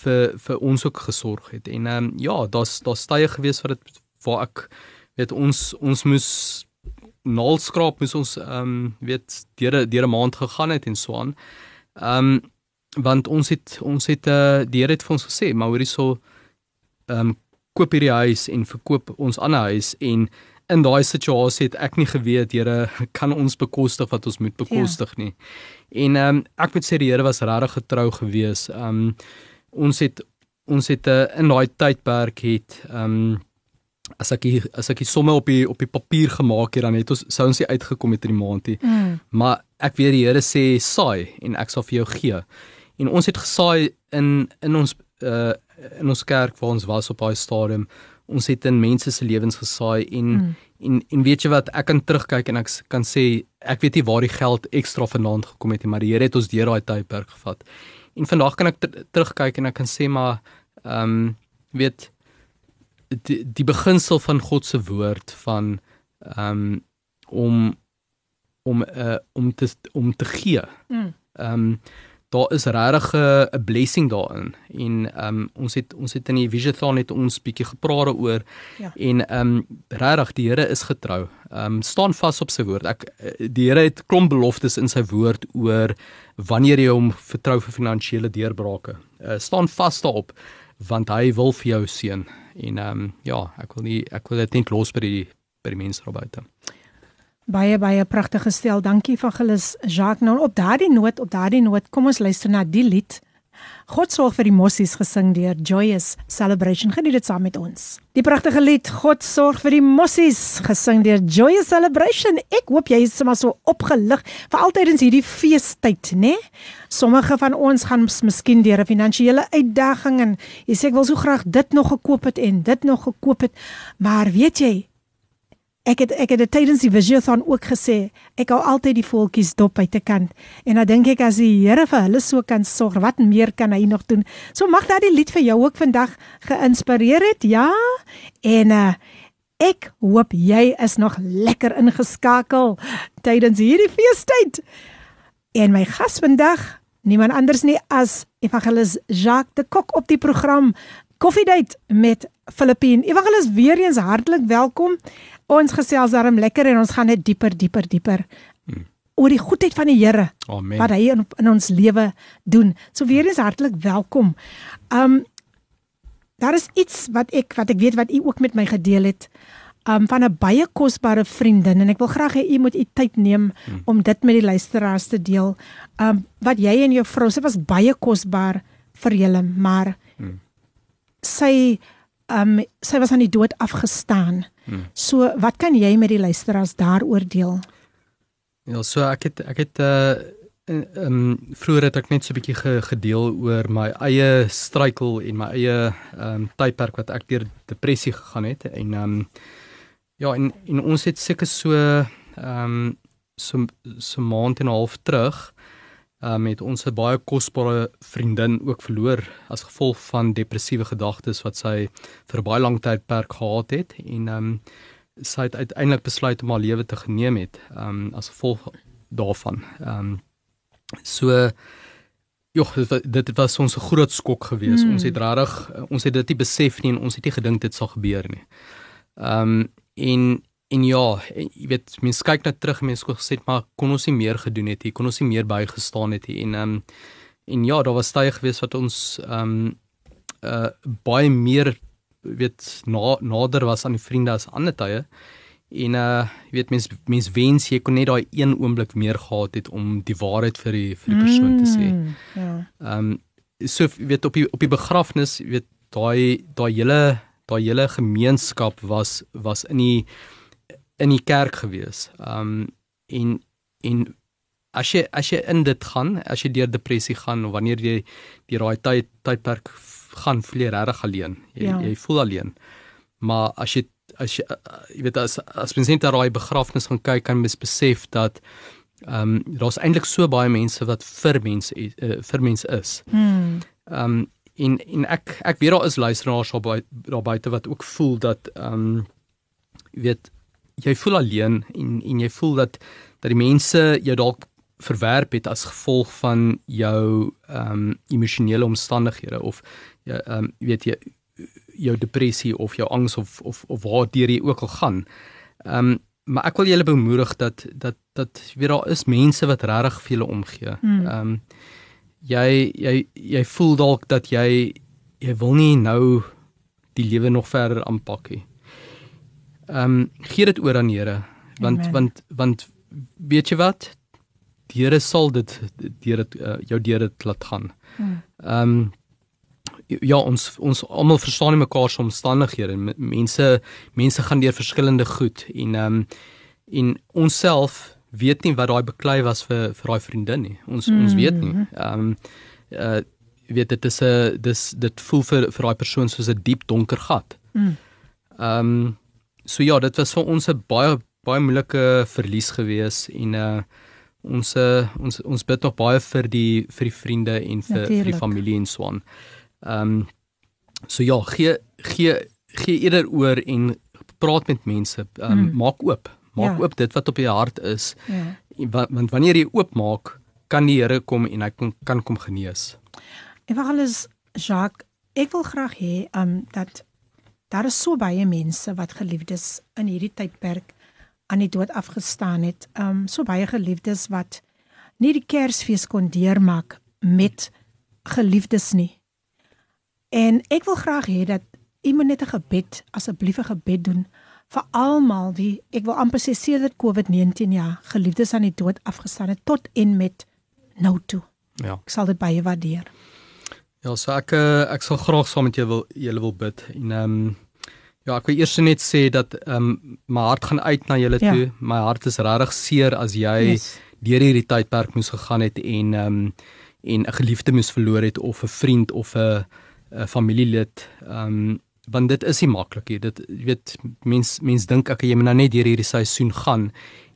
vir vir ons ook gesorg het. En ehm um, ja, daar's daar's tye gewees wat dit waar ek weet ons ons moes naalskraap moes ons ehm um, weet deur deur 'n maand gegaan het en so aan. Ehm um, want ons het ons het uh, die Here het vir ons gesê, maar hoorie so ehm um, koop hierdie huis en verkoop ons ander huis en in daai situasie het ek nie geweet Here <laughs> kan ons bekostig wat ons moet bekostig ja. nie. En ehm um, ek moet sê die Here was regtig getrou gewees. Ehm um, ons het ons het uh, in daai tydperk het ehm um, as ek die, as ek die somme op die op die papier gemaak het dan het ons sou ons nie uitgekom het in die maand nie. Mm. Maar ek weet die Here sê saai en ek sal vir jou gee. En ons het gesaai in in ons uh in ons kerk waar ons was op daai stadium. Ons het in mense se lewens gesaai en mm. en en weet jy wat ek kan terugkyk en ek kan sê ek weet nie waar die geld ekstra vanaand gekom het nie, maar die Here het ons deur daai tydperk gevat. En vandag kan ek terugkyk en ek kan sê maar ehm um, weet die die beginsel van God se woord van ehm um, om om uh, om te om te gee. Mm. Ehm mm. um, daar is regtig 'n blessing daarin en ehm um, ons het ons het in die visionathon het ons bietjie gepraat daaroor ja. en ehm um, regtig die Here is getrou. Ehm um, staan vas op sy woord. Ek die Here het klomp beloftes in sy woord oor wanneer jy hom vertrou vir finansiële deurbrake. Uh, staan vas daarop want hy wil vir jou seën en ehm um, ja, ek wil nie ek wil dit net los by die by die mense daar buite. Baie baie pragtige stel. Dankie van Gilles Jacques. Nou op daardie noot, op daardie noot, kom ons luister na die lied. God sorg vir die mossies gesing deur Joyous Celebration. Geniet dit saam met ons. Die pragtige lied God sorg vir die mossies gesing deur Joyous Celebration. Ek hoop jy is sommer so opgelig vir altyd in hierdie feestyd, né? Sommige van ons gaan miskien deur 'n finansiële uitdaging en jy sê ek wil so graag dit nog gekoop het en dit nog gekoop het, maar weet jy, Ek het ek het dit tydens die visionathon ook gesê, ek hou altyd die voeltjies dop uit te kant. En dan dink ek as die Here vir hulle so kan sorg, wat meer kan hy nog doen? So mag daardie lied vir jou ook vandag geïnspireer het. Ja. En uh ek hoop jy is nog lekker ingeskakel tydens hierdie feestyd. En my gas vandag, niemand anders nie as Evangelis Jacques de Kok op die program Koffiedייט met Filippine. Evangelis weer eens hartlik welkom. Ons gesels daarom lekker en ons gaan net dieper, dieper, dieper hmm. oor die goedheid van die Here. Wat hy in, in ons lewe doen. So weer eens hartlik welkom. Um daar is iets wat ek wat ek weet wat u ook met my gedeel het um van 'n baie kosbare vriendin en ek wil graag hê u moet u tyd neem hmm. om dit met die luisteraars te deel. Um wat jy en jou vrou, sy was baie kosbaar vir julle, maar hmm. sy um sy was aan die dood afgestaan. Hmm. So wat kan jy met die luisteraars daaroor deel? Ja, so ek het ek het uh ehm um, vroeër het ek net so 'n bietjie ge, gedeel oor my eie struikel en my eie ehm um, tydperk wat ek deur depressie gegaan het en ehm um, ja en en ons het seker so ehm um, so so maand en 'n half terug um, het ons 'n baie kosbare vriendin ook verloor as gevolg van depressiewe gedagtes wat sy vir baie lang tydperk gehad het en um, sy het uiteindelik besluit om haar lewe te geneem het um, as gevolg daarvan. Um, so Ja, dit was ons 'n groot skok geweest. Mm. Ons het regtig ons het dit nie besef nie en ons het nie gedink dit sal gebeur nie. Ehm um, en En ja, en, jy weet, mense kyk net terug, mense het gesê maar kon ons nie meer gedoen het nie, kon ons nie meer bygestaan het nie. En ehm um, en ja, daar was tye gewees wat ons ehm um, uh baie meer weet na, nader was aan die vriende as ander tye. En uh jy weet mens mens wens jy kon net daai een oomblik meer gehad het om die waarheid vir die vir die persoon te sê. Mm, Ja. Ehm um, so weet op die op die begrafnis weet daai daai hele daai hele gemeenskap was was in die in die kerk gewees. Um, en en as jy as jy in dit gaan, as jy deur depressie gaan of wanneer jy deur daai tyd tydperk gaan, voel jy regtig alleen. Jy Ja. jy voel alleen. Maar as jy as jy uh, jy weet as as mens net na daai begrafnis gaan kyk, kan mens besef dat ehm um, daar's eintlik so baie mense wat vir mense uh, vir mense is. Ehm um, en en ek ek weet daar is luisteraars daar buite wat ook voel dat ehm um, jy weet jy voel alleen en en jy voel dat dat die mense jou dalk verwerp het as gevolg van jou ehm um, emosionele omstandighede of jy ehm um, weet jy jou depressie of jou angs of of of waardeur jy ook al gaan. Ehm um, maar ek wil julle bemoedig dat dat dat weet daar is mense wat regtig vir julle omgee. Hmm. Ehm um, jy jy jy voel dalk dat jy jy wil nie nou die lewe nog verder aanpak nie. Ehm um, gee dit oor aan die Here want Amen. want want weet jy wat? Die Here sal dit deur dit uh, jou deur dit laat gaan. Mm. Ehm um, ja ons ons almal verstaan nie mekaar se omstandighede en me- mense mense gaan deur verskillende goed en ehm um, en onsself weet nie wat daai beklei was vir vir daai vriendin nie. Ons mm. ons weet nie. Ehm um, uh weet dit is 'n dis dit voel vir vir daai persoon soos 'n diep donker gat. Mm. Ehm um, so ja, dit was vir ons 'n baie baie moeilike verlies gewees en uh ons uh, ons ons bid nog baie vir die vir die vriende en vir, vir die familie en so aan. Ehm um, so ja, gee gee gee eerder oor en praat met mense. Ehm um, Mm. maak oop. Maak Ja. oop dit wat op jou hart is. Ja. Want wanneer jy oopmaak, kan die Here kom en hy kan kan kom genees. En vir alles Jacques, ek wil graag hê um dat daar is so baie mense wat geliefdes in hierdie tydperk aan die dood afgestaan het. Um so baie geliefdes wat nie die Kersfees kon deurmaak met geliefdes nie. En ek wil graag hê dat iemand net 'n gebed, asseblief 'n gebed doen vir almal wie ek wil amper sê sedert COVID-19 ja, geliefdes aan die dood afgestaan het tot en met nou toe. Ja. Ek sal dit baie waardeer. Ja, so ek eh, ek sal graag saam met jou wil julle wil bid en ehm um, ja, ek wil eers net sê dat ehm um, my hart gaan uit na julle Ja. toe. My hart is regtig seer as jy Yes. deur hierdie tydperk moes gegaan het en ehm um, en 'n geliefde moes verloor het of 'n vriend of 'n familielid. Ehm um, want dit is nie maklik nie. Dit jy weet mens mens dink ek jy moet nou net deur hierdie seisoen gaan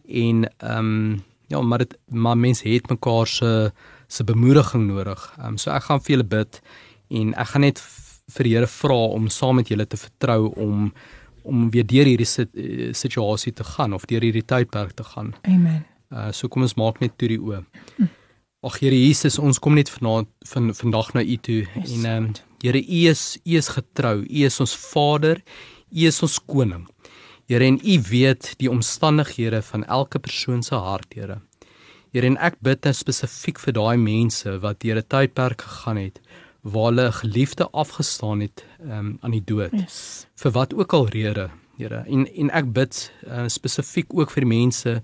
en ehm um, ja, maar dit maar mens het mekaar se se bemoediging nodig. Um, so ek gaan vir julle bid en ek gaan net vir die Here vra om saam met julle te vertrou om om weer deur hierdie sit, eh, situasie te gaan of deur hierdie tydperk te gaan. Amen. Uh so kom ons maak net toe die oë. Ag Here Jesus, ons kom net vanaand van vandag na U toe Yes, en um, Here U is U is getrou. U is ons Vader. U is ons koning. Here en U weet die omstandighede van elke persoon se hart, Here. Here en ek bid nou spesifiek vir daai mense wat deur 'n tydperk gegaan het waar hulle 'n geliefde afgestaan het um, aan die dood Yes. vir wat ook al rede, Here. En en ek bid uh, spesifiek ook vir die mense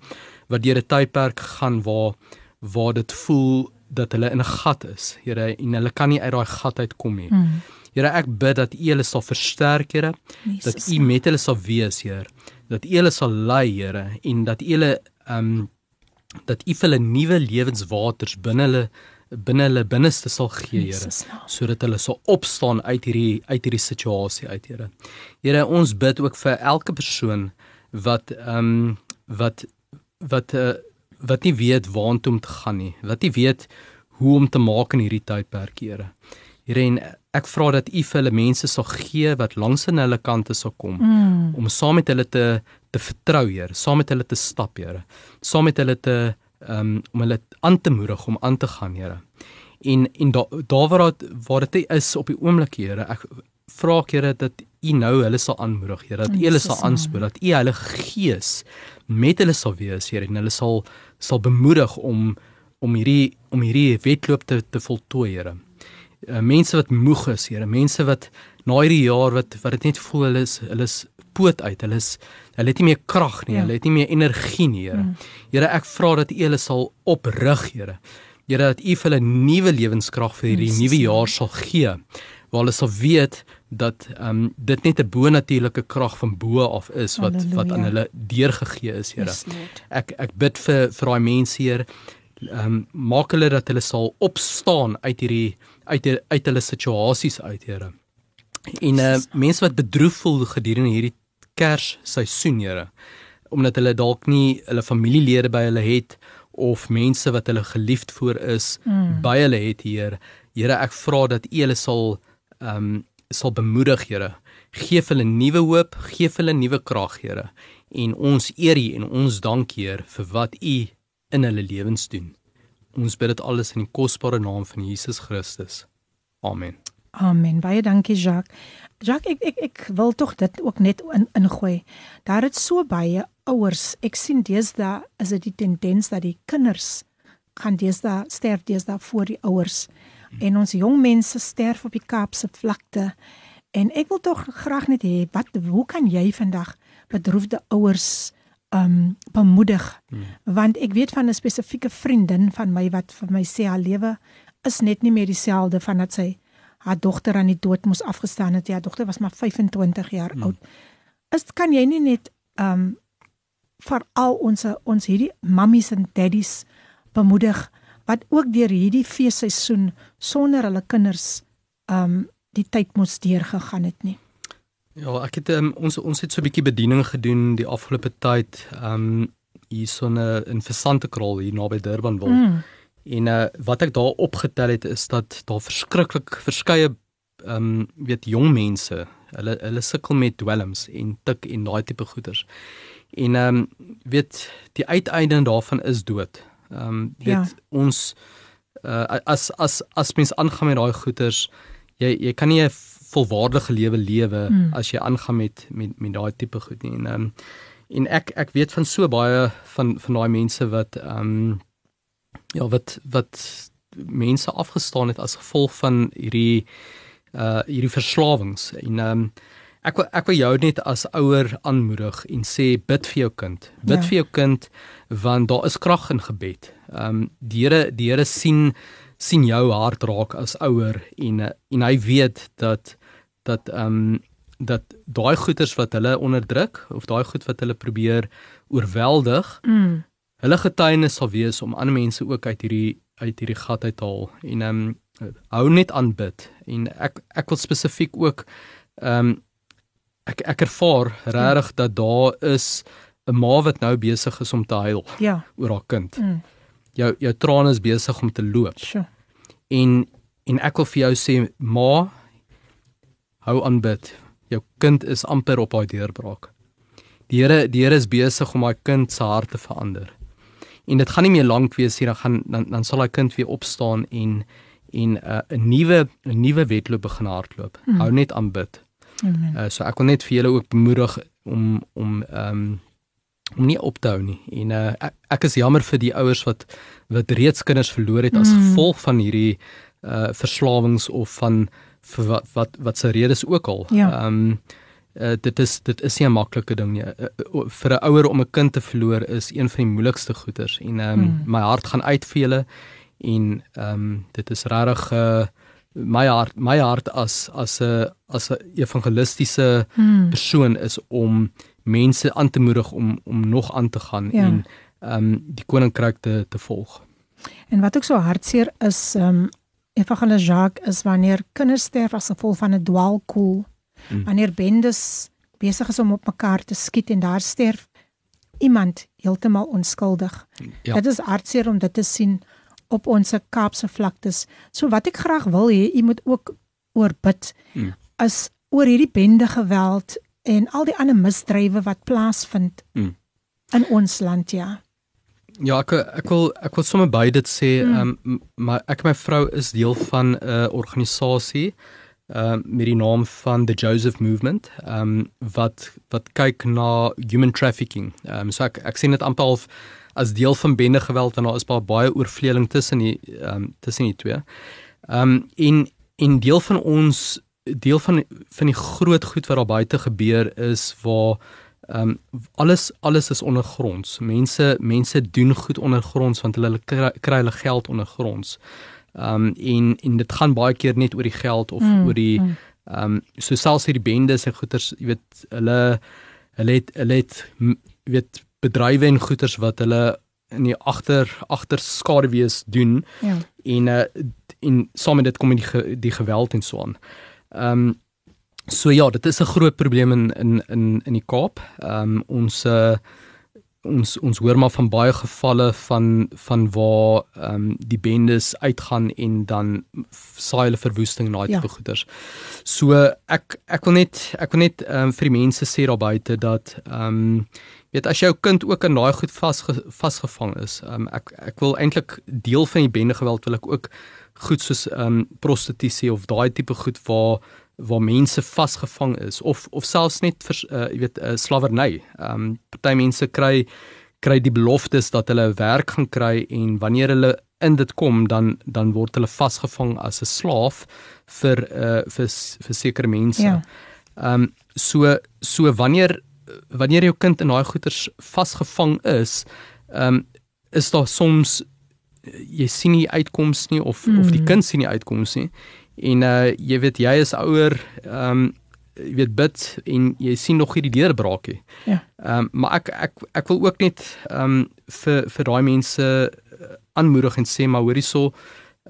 wat deur 'n tydperk gaan waar waar dit voel dat hulle in 'n gat is, Here, en hulle kan nie uit daai gat uitkom nie. Mm. Here, ek bid dat U hulle sal versterk, Here, dat U met hulle sal wees, Heer. Dat U hulle sal lei, Here, en dat U hulle ehm um, dat U vir hulle nuwe lewenswaters binne hulle binne hulle binneste sal gee, Here sodat hulle sal opstaan uit hierdie uit hierdie situasie uit, Here. Here, ons bid ook vir elke persoon wat ehm um, wat wat uh, wat nie weet waartoe om te gaan nie, wat nie weet hoe om te maak in hierdie tydperk, Here. Here, en ek vra dat U vir hulle mense sal gee wat langs in hulle kante sal kom Mm. om saam met hulle te te vertrou, Here, saam met hulle te stap, Here. Saam met hulle te um, om hulle aan te moedig om aan te gaan, Here. En en daar daar waar dit waar dit is op die oomblik, Here, ek vra ek, Here dat U nou hulle sal aanmoedig, Here, dat U hulle sal aanspoor, dat U Heilige Gees met hulle sal wees, Here, en hulle sal sal bemoedig om om hierdie om hierdie wedloop te te voltooi, Here. Uh, mense wat moeg is, Here, mense wat na hierdie jaar wat wat dit net voel hulle is hulle is poot uit, hulle is hulle het nie meer krag nie, ja. hulle het nie meer energie nie, Here. Mm. Here, ek vra dat U hulle sal oprig, Here. Here dat U vir hulle nuwe lewenskrag vir hierdie nuwe jaar sal gee. Waar hulle sal weet dat ehm um, dit net 'n bo-natuurlike krag van bo af is wat Halleluja. wat aan hulle deurgegee is, Here. Yes, ek ek bid vir vir daai mense hier ehm um, maak hulle dat hulle sal opstaan uit hierdie uit uit hulle situasies uit, Here. En uh, mense wat bedroef voel gedurende hierdie Kersseisoen, Here, omdat hulle dalk nie hulle familielede by hulle het of mense wat hulle geliefd voor is mm. by hulle het hier. Here, ek vra dat U hulle sal ehm um, sal bemoedig, Here. Geef hulle nuwe hoop, geef hulle nuwe krag, Here. En ons eer U en ons dank Heer vir wat U in hulle lewens doen. Ons bid dit alles in die kosbare naam van Jesus Christus. Amen. Amen. Baie dankie Jacques. Jacques, ek ek ek wil tog dit ook net in ingooi. Daar het so baie ouers. Ek sien deesdae is dit die tendens dat die kinders gaan deesdae sterf deesdae voor die ouers en ons jong mense sterf op die Kaapse vlakte. En ek wil tog graag net hê wat hoe kan jy vandag bedroefde ouers um bemoedig? Hmm. Want ek weet van 'n spesifieke vriendin van my wat vir my sê haar lewe is net nie meer dieselfde van dat sy haar dogter aan die dood moes afgestaan het. Ja, dogter was maar 25 jaar hmm. oud. Is kan jy nie net um vir al ons ons hierdie mammies en daddies bemoedig wat ook deur hierdie feesseisoen sonder hulle kinders um die tyd moes deurgegaan het nie. Ja, ek het um, ons ons het so 'n bietjie bediening gedoen die afgelope tyd um hier so 'n in Versante Kraal hier naby Durban wil. Mm. En uh, wat ek daar opgetel het is dat daar verskriklik verskeie um weet jong mense, hulle hulle sukkel met dwelms en tik en daai tipe goeters. En um weet die uiteinde daarvan is dood. Ehm um, weet ja. ons uh, as as as mens aangaan met daai goeters, jy jy kan nie 'n volwaardige lewe lewe mm. as jy aangaan met met met daai tipe goed nie. En ehm um, en ek ek weet van so baie van van daai mense wat ehm um, ja wat wat mense afgestaan het as gevolg van hierdie uh hierdie verslawings en ehm um, ek wil ek wil jou net as ouer aanmoedig en sê bid vir jou kind. Bid ja. vir jou kind want daar is krag in gebed. Ehm um, die Here die Here sien sien jou hart raak as ouer en en hy weet dat dat ehm um, dat daai goeters wat hulle onderdruk of daai goed wat hulle probeer oorweldig mm. Hulle getuienis sal wees om ander mense ook uit hierdie uit hierdie gat uit te haal en ehm um, hou net aan bid en ek ek wil spesifiek ook ehm um, ek ek ervaar regtig dat daar is 'n ma wat nou besig is om te huil ja. oor haar kind. Mm. Jou jou trane is besig om te loop. Sure. En en ek wil vir jou sê ma hou aan bid. Jou kind is amper op haar deurbraak. Die Here die Here is besig om haar kind se hart te verander. En dit gaan nie meer lank wees nie, dan gaan dan dan sal haar kind weer opstaan en en 'n uh, nuwe 'n nuwe wedloop begin hardloop. Mm. Hou net aan bid. Amen. Uh, so ek wil net vir julle ook bemoedig om om ehm um, om nie op te hou nie. En uh, ek, ek is jammer vir die ouers wat wat reeds kinders verloor het as mm. gevolg van hierdie uh verslawings of van wat wat wat se redes ook al. Ehm ja. um, uh, dit is dit is nie 'n maklike ding nie. Uh, uh, vir 'n ouer om 'n kind te verloor is een van die moeilikste goeters en ehm um, mm. my hart gaan uit vir julle en ehm um, dit is regtig uh my hart my hart as as 'n as 'n evangelistiese mm. persoon is om mense aan te moedig om om nog aan te gaan ja. en ehm um, die koninkryk te te volg. En wat ook so hartseer is ehm um, Evangelis Jacques is wanneer kinders sterf as gevolg van 'n dwaalkoel. Hmm. Wanneer bendes besig is om op mekaar te skiet en daar sterf iemand heeltemal onskuldig. Ja. Dit is hartseer om dit te sien op ons Kaapse vlaktes. So wat ek graag wil hê, u moet ook oor bid. Hmm. As oor hierdie bende geweld en al die ander misdrywe wat plaasvind mm. in ons land ja. Ja, ek ek wil ek wil sommer by dit sê, mm. um, maar ek en my vrou is deel van 'n uh, organisasie uh met die naam van the Joseph Movement, ehm um, wat wat kyk na human trafficking. Ehm um, so ek ek sien dit amper half as deel van bende geweld en daar is baie oorvleeling tussen die ehm um, tussen die twee. Ehm um, en en deel van ons deel van van die groot goed wat daar buite gebeur is waar ehm um, alles alles is ondergronds. Mense mense doen goed ondergronds want hulle kry hulle geld ondergronds. Ehm um, en en dit gaan baie keer net oor die geld of mm, oor die mm. ehm mm. um, so selfs hierdie bendes en goeters, jy weet, hulle hulle het hulle het weet bedrywe en goeders wat hulle in die agter agter skaduwees doen. Ja. En uh, en saam met dit kom die die geweld en so aan. Ehm um, so ja, dit is 'n groot probleem in in in in die Kaap. Ehm um, ons uh, ons ons hoor maar van baie gevalle van van waar ehm um, die bendes uitgaan en dan saai hulle verwoesting na die ja. goeders. So ek ek wil net ek wil net ehm um, vir die mense sê daar buite dat ehm um, weet as jou kind ook in daai goed vas vasgevang is. Ehm um, ek ek wil eintlik deel van die bende geweld wil ek ook goed soos ehm um, prostitusie of daai tipe goed waar waar mense vasgevang is of of selfs net vir uh, jy weet uh, slawerny. Ehm um, party mense kry kry die beloftes dat hulle werk gaan kry en wanneer hulle in dit kom dan dan word hulle vasgevang as 'n slaaf vir uh, vir vir sekere mense. Ja. Ehm ja. um, so so wanneer wanneer jou kind in daai goeters vasgevang is, ehm um, is daar soms jy sien nie uitkoms nie of mm. of die mm. kind sien nie uitkoms nie. En uh jy weet jy is ouer, ehm um, jy weet bid en jy sien nog hierdie deurbraak nie. Ja. Ehm um, maar ek ek ek wil ook net ehm um, vir vir daai mense uh, aanmoedig en sê maar hoorie so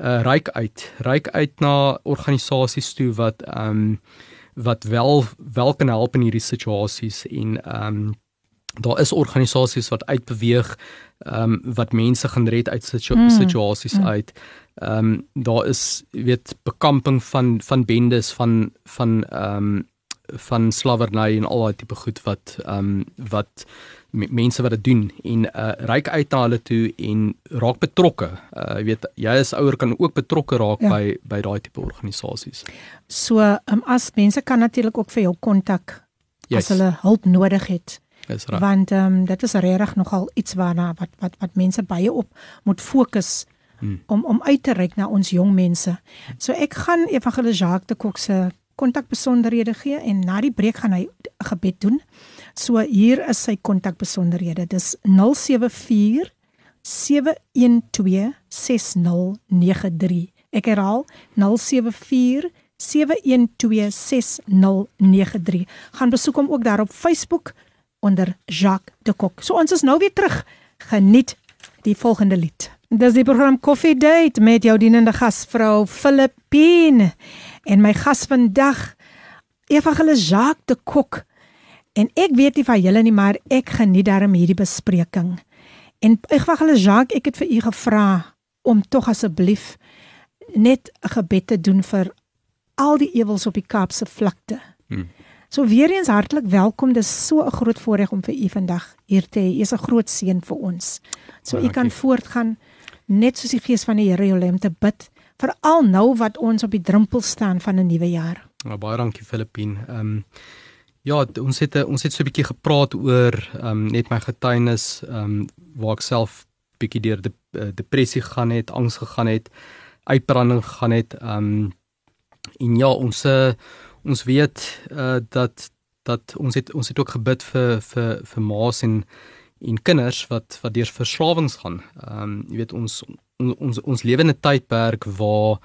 uh ryk uit, ryk uit na organisasies toe wat ehm um, wat wel wel kan help in hierdie situasies en ehm um, daar is organisasies wat uitbeweeg ehm um, wat mense gaan red uit situ mm. situasies mm. uit. Ehm um, daar is weet bekamping van van bendes van van ehm um, van slawerny en al daai tipe goed wat ehm um, wat mense wat dit doen en uh reik uit na hulle toe en raak betrokke. Uh jy weet jy as ouer kan ook betrokke raak ja. by by daai tipe organisasies. So um, as mense kan natuurlik ook vir jou kontak yes. as hulle hulp nodig het. Dis reg. Want ehm um, dit is regtig nogal iets waarna wat wat wat mense baie op moet fokus hmm. om om uit te reik na ons jong mense. So ek gaan Evangelis Jacques de Kok se kontakbesonderhede gee en na die breek gaan hy 'n gebed doen. So hier is sy kontakbesonderhede. Dis 074 712 6093. Ek herhaal 074 7126093. Gaan besoek hom ook daar op Facebook onder Jacques de Kok. So ons is nou weer terug. Geniet die volgende lied. Dis die program Coffee Date met jou dienende gasvrou Filippine en my gas vandag Evangelis Jacques de Kok. En ek weet nie van julle nie, maar ek geniet daarom hierdie bespreking. En Evangelis Jacques, ek het vir u gevra om tog asseblief net 'n gebed te doen vir al die ewels op die Kaapse vlakte. Hmm. So weer eens hartlik welkom. Dis so 'n groot voorreg om vir u vandag hier te hê. U is 'n groot seën vir ons. So u kan voortgaan net soos die Gees van die Here jou lê om te bid veral nou wat ons op die drempel staan van 'n nuwe jaar. Ja, baie dankie Filippin. Ehm um, ja, ons het ons het so 'n bietjie gepraat oor ehm um, net my getuienis ehm um, waar ek self bietjie deur die uh, depressie gegaan het, angs gegaan het, uitbranding gegaan het. Ehm um, en ja, ons uh, ons weet uh, dat dat ons het ons het ook gebid vir vir vir ma's en en kinders wat wat deur verslawings gaan. Ehm um, jy weet ons ons ons, ons lewe in 'n tydperk waar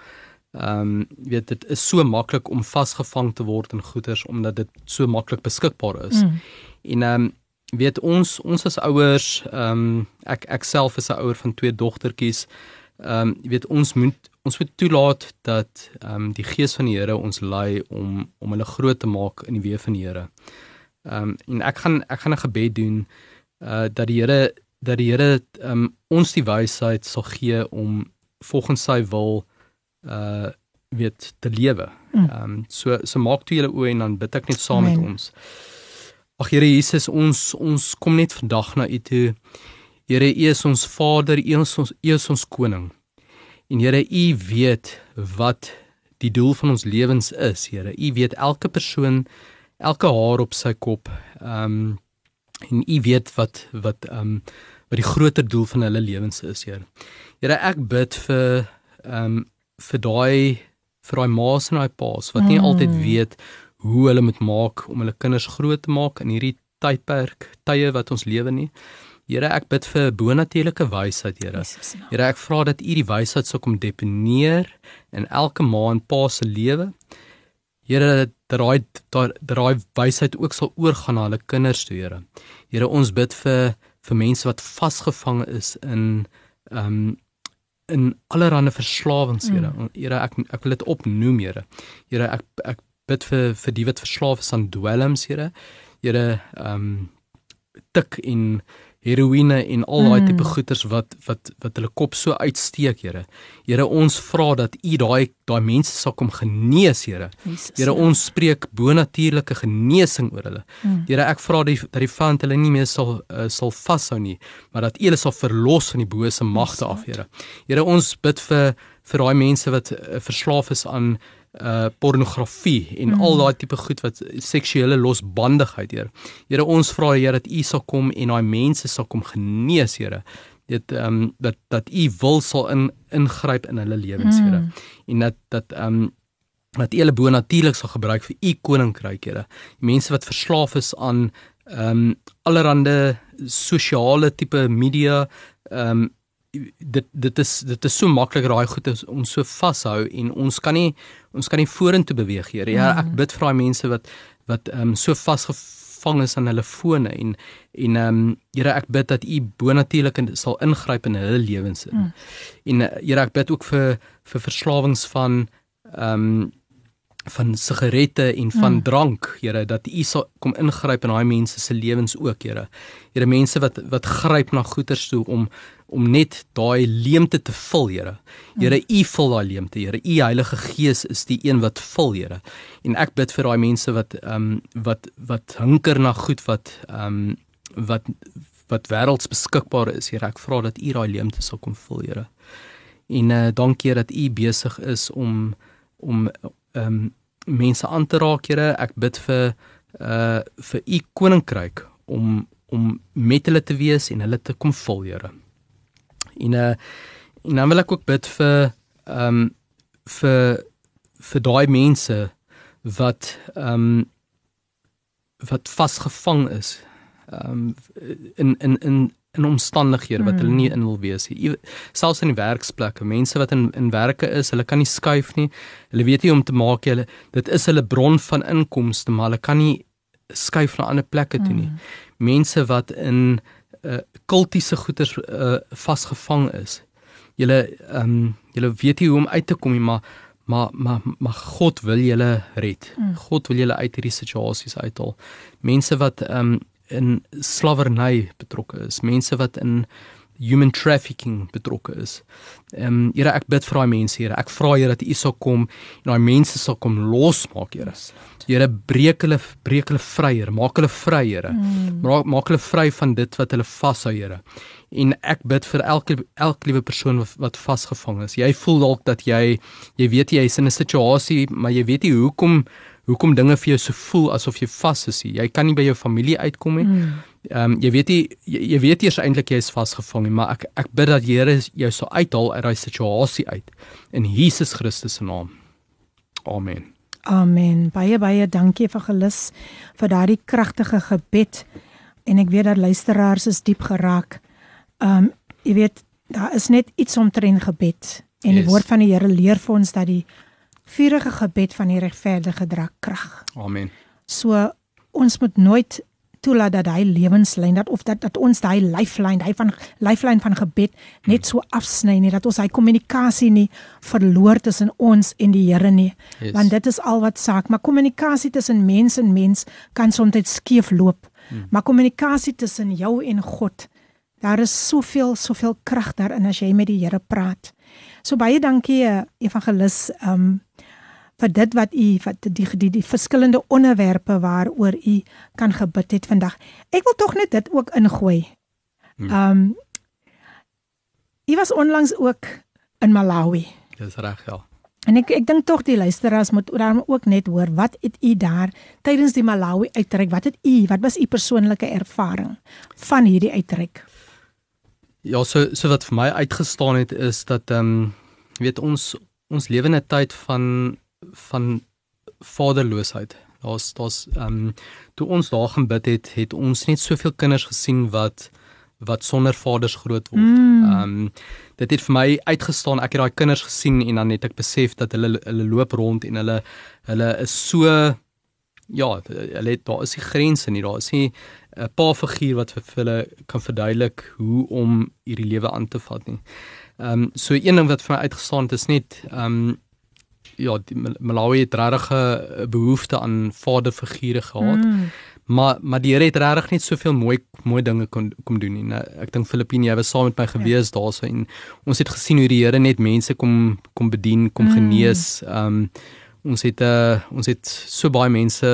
ehm um, weet dit is so maklik om vasgevang te word in goederes omdat dit so maklik beskikbaar is. Mm. En ehm um, weet ons ons as ouers ehm um, ek ek self is 'n ouer van twee dogtertjies. Ehm um, weet ons moet ons moet toelaat dat ehm um, die gees van die Here ons lei om om hulle groot te maak in die weë van die Here. Ehm um, en ek gaan ek gaan 'n gebed doen uh dat die Here dat die Here um ons die wysheid sal gee om volgens sy wil uh weet te lewe. Mm. Um so so maak toe julle oë en dan bid ek net saam Amen. met ons. Ag Here Jesus, ons ons kom net vandag na U toe. Here, U is ons Vader, U is ons U is ons koning. En Here, U weet wat die doel van ons lewens is, Here. U weet elke persoon, elke haar op sy kop. Ehm um, en u weet wat wat ehm um, wat die groter doel van hulle lewens is, Here. Here, ek bid vir ehm um, vir daai vir daai ma's en daai pa's wat nie mm. altyd weet hoe hulle moet maak om hulle kinders groot te maak in hierdie tydperk, tye wat ons lewe nie. Here, ek bid vir bonatuurlike wysheid, Here. Here, ek vra dat U die wysheid sou kom deponeer in elke ma en pa se lewe. Here, dat daai daai wysheid ook sal oorgaan na hulle kinders toe, Here. Here, ons bid vir vir mense wat vasgevang is in ehm um, in allerlei verslawings, Here. Mm. Here, ek ek wil dit opnoem, Here. Here, ek ek bid vir vir die wat verslaaf is aan dwelms, Here. Here, ehm um, tik en heroïne en al daai mm. tipe goeters wat wat wat hulle kop so uitsteek, Here. Here, ons vra dat U daai daai mense sal kom genees, Here. Here, ons spreek bonatuurlike genesing oor hulle. Mm. Here, ek vra dat die vyand hulle nie meer sal uh, sal vashou nie, maar dat U hulle sal verlos van die bose magte af, Here. Here, ons bid vir vir daai mense wat uh, verslaaf is aan uh pornografie en mm. al daai tipe goed wat seksuele losbandigheid Here. Here ons vra Here dat U sal kom en daai mense sal kom genees Here. Dit ehm um, dat dat U wil sal in ingryp in hulle lewens Here. Mm. En dat dat ehm um, dat U hulle bo natuurlik sal gebruik vir U koninkryk Here. Mense wat verslaaf is aan ehm um, allerlei sosiale tipe media ehm um, dit dit is dit is so maklik raai goed is ons so vashou en ons kan nie ons kan nie vorentoe beweeg hier. Ja, ek mm. bid vir daai mense wat wat ehm um, so vasgevang is aan hulle fone en en ehm um, Here ek bid dat U bonatuurlik sal ingryp in hulle lewens. Mm. En eh, Here ek bid ook vir vir verslawings van ehm um, van sigarette en van mm. drank, Here, dat U sal kom ingryp in daai mense se lewens ook, Here. Here, mense wat wat gryp na goederes toe om om net daai leemte te vul, Here. Here, U vul daai leemte, Here. U Heilige Gees is die een wat vul, Here. En ek bid vir daai mense wat ehm um, wat wat hunker na goed wat ehm um, wat wat wêrelds beskikbaar is, Here. Ek vra dat U daai leemte sal kom vul, Here. En uh, dankie dat U besig is om om ehm um, mense aan te raak, Here. Ek bid vir uh vir u koninkryk om om met hulle te wees en hulle te kom vul, Here. En uh en dan wil ek ook bid vir ehm um, vir vir daai mense wat ehm um, wat vasgevang is ehm um, in in in in omstandighede wat hulle nie hmm. in wil wees nie. Selfs in die werksplekke, mense wat in in werke is, hulle kan nie skuif nie. Hulle weet nie om te maak hulle dit is hulle bron van inkomste, maar hulle kan nie skuif na ander plekke toe nie. Mm. Mense wat in uh kultiese goeder uh vasgevang is. Julle ehm um, julle weet nie hoe om uit te kom nie, maar maar maar maar God wil julle red. Mm. God wil julle uit hierdie situasies uithaal. Mense wat ehm um, in slawerny betrokke is, mense wat in human trafficking betrokke is. Ehm um, Here ek bid vir daai mense Here. Ek vra Here dat U sal kom en daai mense sal kom losmaak Here. Here breek hulle breek hulle vry Here. Maak hulle vry Here. Mm. Maak maak hulle vry van dit wat hulle vashou Here. En ek bid vir elke elke liewe persoon wat, wat vasgevang is. Jy voel dalk dat jy jy weet jy is in 'n situasie maar jy weet nie hoekom hoekom dinge vir jou so voel asof jy vas is. Jy kan nie by jou familie uitkom nie. Mm. Ehm um, jy weet nie jy, jy weet eers eintlik jy is vasgevang nie, maar ek ek bid dat die Here jou sal uithaal uit daai situasie uit in Jesus Christus se naam. Amen. Amen. Baie baie dankie vir gelus vir daardie kragtige gebed en ek weet dat luisteraars is diep geraak. Ehm um, jy weet daar is net iets omtrent gebed en yes. die woord van die Here leer vir ons dat die vurige gebed van die regverdige dra krag. Amen. So ons moet nooit toelaat dat hy lewenslyn dat of dat dat ons daai lifeline, hy van lifeline van gebed net so afsny nie dat ons hy kommunikasie nie verloor tussen ons en die Here nie. Yes. Want dit is al wat saak, maar kommunikasie tussen mens en mens kan soms skeef loop. Hmm. Maar kommunikasie tussen jou en God, daar is soveel soveel krag daarin as jy met die Here praat. So baie dankie eh, evangelis um vir dit wat u wat die die die, verskillende onderwerpe waaroor u kan gebid het vandag. Ek wil tog net dit ook ingooi. Hmm. Um u was onlangs ook in Malawi. Dis reg ja. En ek ek dink tog die luisteraars moet daarom ook net hoor wat het u daar tydens die Malawi uitreik? Wat het u, wat was u persoonlike ervaring van hierdie uitreik? Ja, so so wat vir my uitgestaan het is dat ehm um, weet ons ons lewe in 'n tyd van van vaderloosheid. Daar's daar's ehm um, toe ons daar gaan bid het, het ons net soveel kinders gesien wat wat sonder vaders groot word. Mm. Ehm um, dit het vir my uitgestaan. Ek het daai kinders gesien en dan het ek besef dat hulle hulle loop rond en hulle hulle is so ja, hulle het daar is nie grense nie. Daar is nie 'n paar figuur wat vir hulle kan verduidelik hoe om hierdie lewe aan te vat nie. Ehm um, so een ding wat vir my uitgestaan het is net ehm um, ja, die Malawi het regtig 'n behoefte aan vaderfigure gehad. Mm. Maar maar die Here het regtig net soveel mooi mooi dinge kon kom doen en ek dink Filippine jy was saam met my gewees ja. daarso en ons het gesien hoe die Here net mense kom kom bedien, kom mm. genees. Ehm um, ons het uh, ons het so baie mense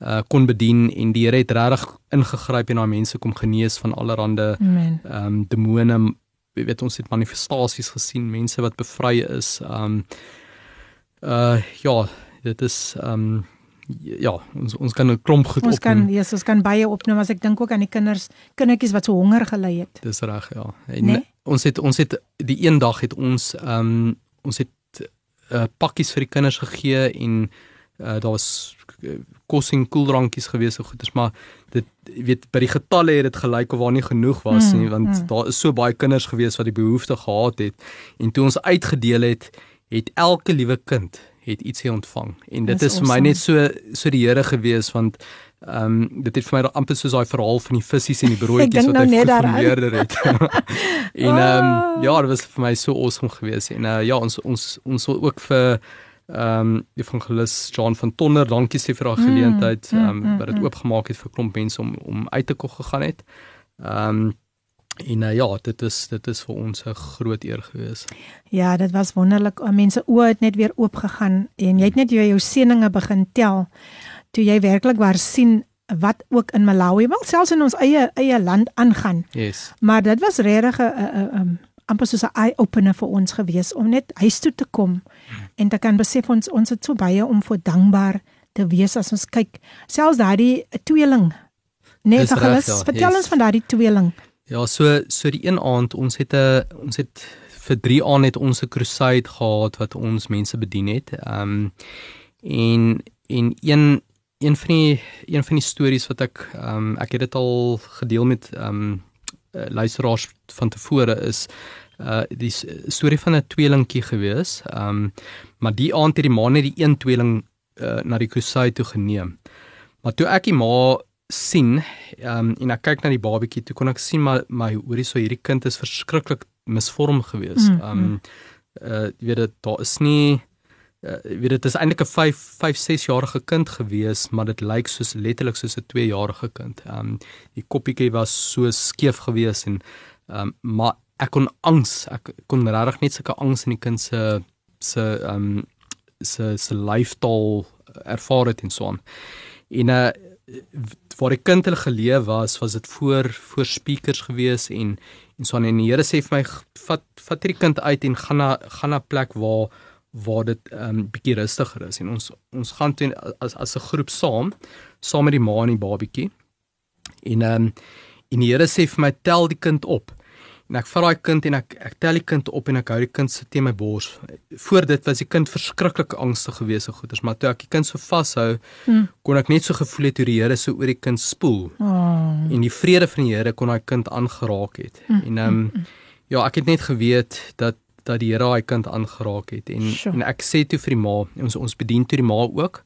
uh, kon bedien en die Here het regtig ingegryp en daai mense kom genees van allerlei ehm um, demone. Jy weet ons het manifestasies gesien, mense wat bevry is. Ehm um, uh ja, dit is ehm um, ja, ons ons kan 'n klomp goed ons opnoem. Ons kan ja, ons kan baie opnoem as ek dink ook aan die kinders, kindertjies wat so honger gelei het. Dis reg, ja. En nee? ons het ons het die een dag het ons ehm um, ons het uh, pakkies vir die kinders gegee en uh, daar was kos en koeldrankies gewees so goeders maar dit weet by die getalle het dit gelyk of waar nie genoeg was mm, nie want mm. daar is so baie kinders gewees wat die behoefte gehad het en toe ons uitgedeel het het elke liewe kind het ietsie ontvang. En dit is, is vir my net so so die Here gewees want ehm um, dit het vir my amper soos daai verhaal van die visse en die <laughs> broodjies wat nou hy geformeerder het. <laughs> <laughs> en ehm um, ja, dit was vir my so awesome gewees. En uh, ja, ons ons ons wil ook vir ehm um, evangelis John van Tonner, dankie sê vir daai mm, geleentheid ehm um, wat dit oopgemaak het vir klomp mense om om uit te kom gegaan het. Ehm um, En uh, ja, dit is dit is vir ons 'n groot eer gewees. Ja, dit was wonderlik. Mense oë het net weer oop gegaan en jy het net jou, jou seëninge begin tel toe jy werklik waar sien wat ook in Malawi, wel selfs in ons eie eie land aangaan. Yes. Maar dit was regtig 'n 'n amper soos 'n eye opener vir ons gewees om net huis toe te kom en te kan besef ons ons het so baie om voor dankbaar te wees as ons kyk. Selfs daardie tweeling. Nee, vergelis, ja, vertel yes. ons van daardie tweeling. Ja, so so die een aand ons het 'n ons het vir 3 aand het ons 'n crusade gehad wat ons mense bedien het. Ehm um, en en een een van die een van die stories wat ek ehm um, ek het dit al gedeel met ehm um, luisteraars van tevore is uh die storie van 'n tweelingkie gewees. Ehm um, maar die aand het die ma net die een tweeling uh, na die crusade toe geneem. Maar toe ek die ma sien um, en ek kyk na die babatjie toe kon ek sien maar my hoorie so hierdie kind is verskriklik misvorm gewees. Mm, um mm. uh jy weet dit daar is nie uh, weet dit is eintlik 'n 5 5 6 jarige kind gewees, maar dit lyk soos letterlik soos 'n 2 jarige kind. Um die koppietjie was so skeef gewees en um maar ek kon angs, ek kon regtig net sulke angs in die kind se se um se se lyfstaal ervaar het en so aan. En uh waar die kind hulle geleef was, was dit voor voor speakers gewees en en so en die Here sê vir my vat vat hierdie kind uit en gaan na gaan na plek waar waar dit 'n um, bietjie rustiger is. En ons ons gaan toe as as 'n groep saam saam met die ma en die babatjie en ehm um, en die Here sê vir my tel die kind op En ek vat daai kind en ek ek tel die kind op en ek hou die kind se teen my bors. Voor dit was die kind verskriklik angstig geweest so goeters, maar toe ek die kind so vashou, hmm. kon ek net so gevoel het hoe die Here so oor die kind spoel. Oh. En die vrede van die Here kon daai kind aangeraak het. Hmm. En ehm um, ja, ek het net geweet dat dat die Here daai kind aangeraak het en sure. en ek sê toe vir die ma, ons ons bedien toe die ma ook.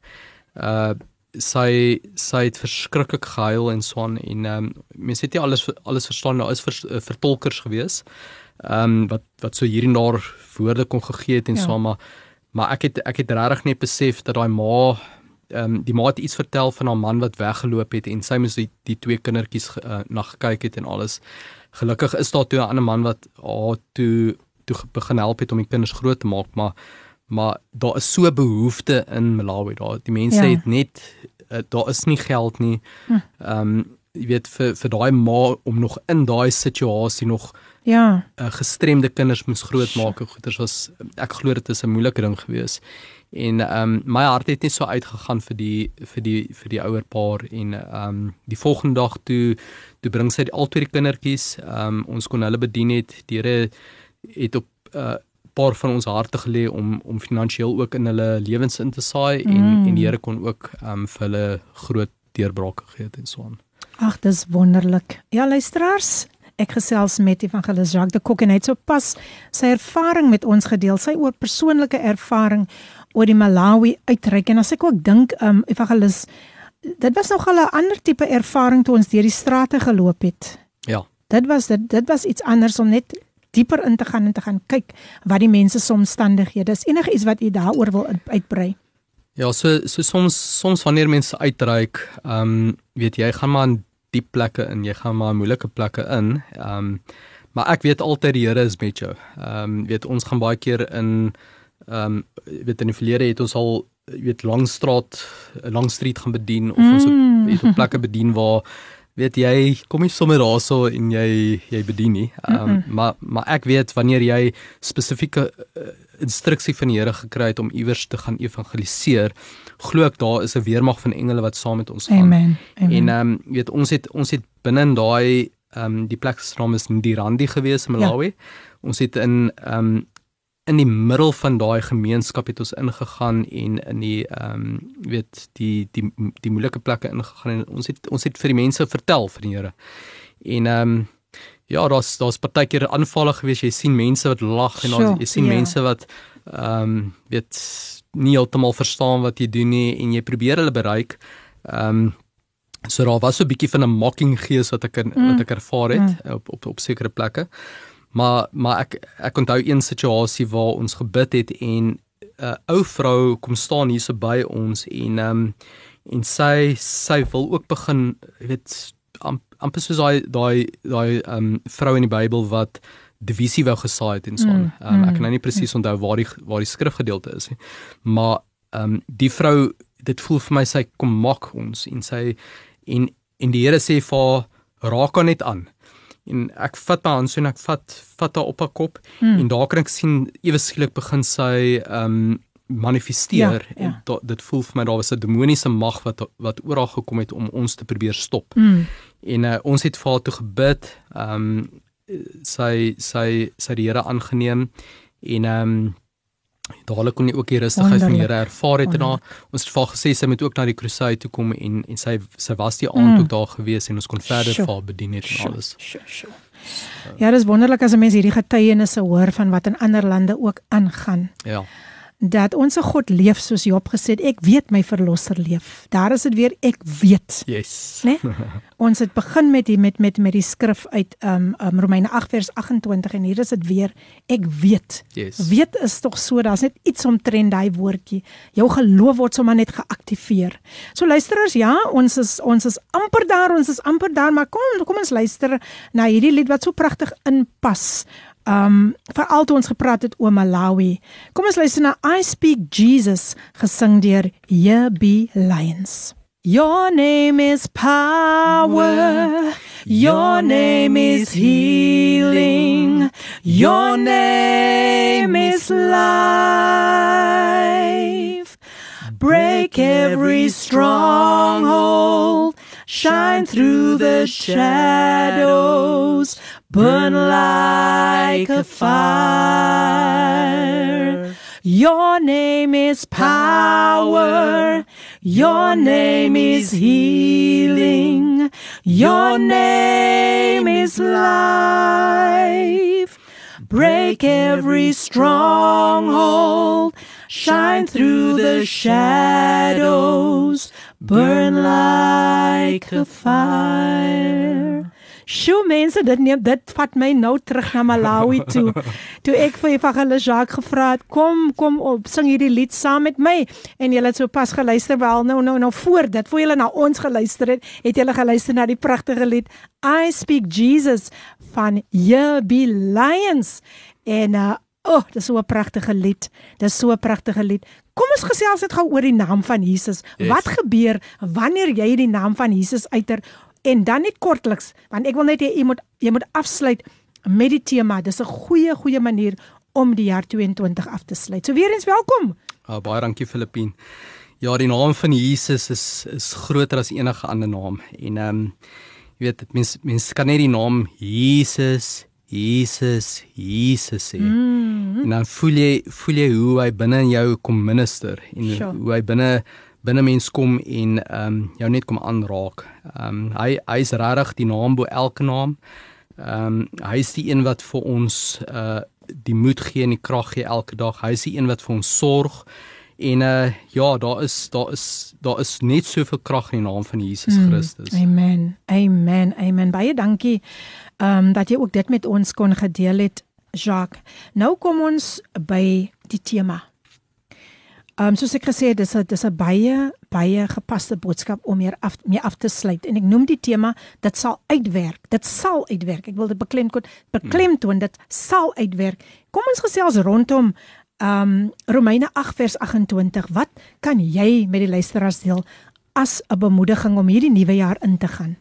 Uh sy sy het verskriklik gehuil en swaan en ehm um, mense het nie alles alles verstaan daar is vers, uh, vertolkers gewees. Ehm um, wat wat so hierdie daar woorde kon gegee het en ja. so maar maar ek het ek het regtig net besef dat daai ma ehm um, die ma het iets vertel van haar man wat weggeloop het en sy moes die, die twee kindertjies uh, na gekyk het en alles. Gelukkig is daar toe 'n ander man wat haar toe toe begin help het om die kinders groot te maak maar maar daar is so behoefte in Malawi daar die mense ja. het net uh, daar is nie geld nie. Hm. Ehm um, jy weet vir vir daai ma om nog in daai situasie nog Ja. uh, gestremde kinders moes grootmaak en goeters was ek glo dit is 'n moeilike ding gewees. En ehm um, my hart het net so uitgegaan vir die vir die vir die ouer paar en ehm um, die volgende dag toe toe bring sy al twee die kindertjies ehm um, ons kon hulle bedien het. Die Here het op uh, paar van ons harte gelê om om finansiëel ook in hulle lewens in te saai en Mm. en die Here kon ook ehm um, vir hulle groot deurbrake gee het en so aan. Ag, dis wonderlik. Ja, luisteraars, ek gesels met Evangelis Jacques de Kok en hy het sopas sy ervaring met ons gedeel, sy oor persoonlike ervaring oor die Malawi uitreik en as ek ook dink, um Evangelis, dit was nogal 'n ander tipe ervaring toe ons deur die strate geloop het. Ja. Dit was dit dit was iets anders om net dieper in te gaan en te gaan kyk wat die mense se omstandighede is. Enige iets wat u daaroor wil uit- uitbrei. Ja, so so soms soms wanneer mense uitreik, ehm um, weet jy, gaan maar in diep plekke in, jy gaan maar in moeilike plekke in. Ehm um, maar ek weet altyd die Here is met jou. Ehm um, weet ons gaan baie keer in ehm um, weet in die verlede het ons al weet Langstraat, Langstreet gaan bedien of ons op weet op plekke bedien waar weet jy kom nie sommer daarso en jy jy bedien nie. Um, maar maar ek weet wanneer jy spesifieke uh, instruksie van die Here gekry het om iewers te gaan evangeliseer, glo ek daar is 'n weermag van engele wat saam met ons gaan. Amen. Amen. En ehm um, weet ons het ons het binne in daai ehm um, die plek se naam is Ndirandi gewees in Malawi. Ja. Ons het in ehm um, in die middel van daai gemeenskap het ons ingegaan en in die ehm um, weet die die die moeilike plekke ingegaan en ons het ons het vir die mense vertel van die Here. En ehm um, ja, daar's daar's partykeer aanvalle gewees. Jy sien mense wat lag en dan jy sien ja. mense wat ehm um, weet nie heeltemal verstaan wat jy doen nie en jy probeer hulle bereik. Ehm um, so daar was so 'n bietjie van 'n mocking gees wat ek in, mm. wat ek ervaar het mm. op op op sekere plekke. Maar maar ek ek onthou een situasie waar ons gebid het en 'n uh, ou vrou kom staan hier so by ons en ehm um, en sy sy wil ook begin jy weet am, amper soos daai daai daai ehm um, vrou in die Bybel wat divisie wou gesaai het en so. Ehm Mm, um, ek mm, kan nou nie presies onthou waar die waar die skrifgedeelte is nie. Maar ehm um, die vrou dit voel vir my sy kom mak ons en sy en en die Here sê vir haar raak haar net aan. En ek vat haar hand so en ek vat vat haar op haar kop Hmm. en daar kan ek sien ewe skielik begin sy ehm um, manifesteer Ja, ja. en da, dit voel vir my daar was 'n demoniese mag wat wat oor haar gekom het om ons te probeer stop. Mm. En uh, ons het vir haar toe gebid. Ehm um, sy sy sy die Here aangeneem en ehm um, dadelik kon jy ook die rustigheid van die Here Wonderlik. ervaar het en haar ons het vir gesê sy moet ook na die crusade toe kom en en sy sy was die aand Mm. ook daar gewees en ons kon verder Sjoe. vir haar bedien het en Sjoe, alles. sjoe, sjoe. Ja, dis wonderlik as 'n mens hierdie getuienisse hoor van wat in ander lande ook aangaan. Ja. Dat ons God leef soos Job gesê het, ek weet my verlosser leef. Daar is dit weer ek weet, Yes. né? Ons het begin met die met met met die skrif uit um, um Romeine 8 vers 28 en hier is dit weer ek weet. Yes. Weet is tog so, daar's net iets omtrent daai woordjie. Jou geloof word sommer net geaktiveer. So luisterers, ja, ons is ons is amper daar, ons is amper daar, maar kom kom ons luister na hierdie lied wat so pragtig inpas. Um veral toe ons gepraat het oor Malawi. Kom ons luister na I Speak Jesus gesing deur JB Lions. Your name is power. Your name is healing. Your name is life. Break every stronghold. Shine through the shadows. Burn like a fire. Your name is power. Your name is healing. Your name is life. Break every stronghold. Shine through the shadows. Burn like a fire. Sjoe mense, dit neem dit vat my nou terug na Malawi toe. <laughs> toe ek vir Evangelis Jacques gevra het, kom kom op, sing hierdie lied saam met my en julle het so pas geluister wel nou nou nou voor dit, voor julle na ons geluister het, het julle geluister na die pragtige lied I Speak Jesus van JB Lions en uh O, oh, dis so 'n pragtige lied. Dis so 'n pragtige lied. Kom ons gesels net gou oor die naam van Jesus. Yes. Wat gebeur wanneer jy die naam van Jesus uiter en dan net kortliks, want ek wil net hê jy moet jy moet afsluit met die tema. Dis 'n goeie goeie manier om die jaar 22 af te sluit. So weer eens welkom. Uh, baie dankie Filippien. Ja, die naam van Jesus is is groter as enige ander naam en ehm um, jy weet mens mens kan net die naam Jesus Jesus Jesus sê. Mm. En dan voel jy voel jy hoe hy binne in jou kom minister en sure. hoe hy binne binne mens kom en ehm um, jou net kom aanraak. Ehm um, hy hy's regtig die naam bo elke naam. Ehm um, hy is die een wat vir ons uh die moed gee en die krag gee elke dag. Hy is die een wat vir ons sorg. En uh ja, daar is daar is daar is net soveel krag in die naam van Jesus mm, Christus. Amen. Amen. Amen. Baie dankie ehm um, dat jy ook dit met ons kon gedeel het, Jacques. Nou kom ons by die tema. Ehm um, soos ek gesê het, dis 'n dis 'n baie baie gepaste boodskap om meer af meer af te sluit en ek noem die tema dit sal uitwerk. Dit sal uitwerk. Ek wil dit beklemtoon beklemtoon dit sal uitwerk. Kom ons gesels rondom um Romeine 8 vers 28. Wat kan jy met die luisteraars deel as 'n bemoediging om hierdie nuwe jaar in te gaan?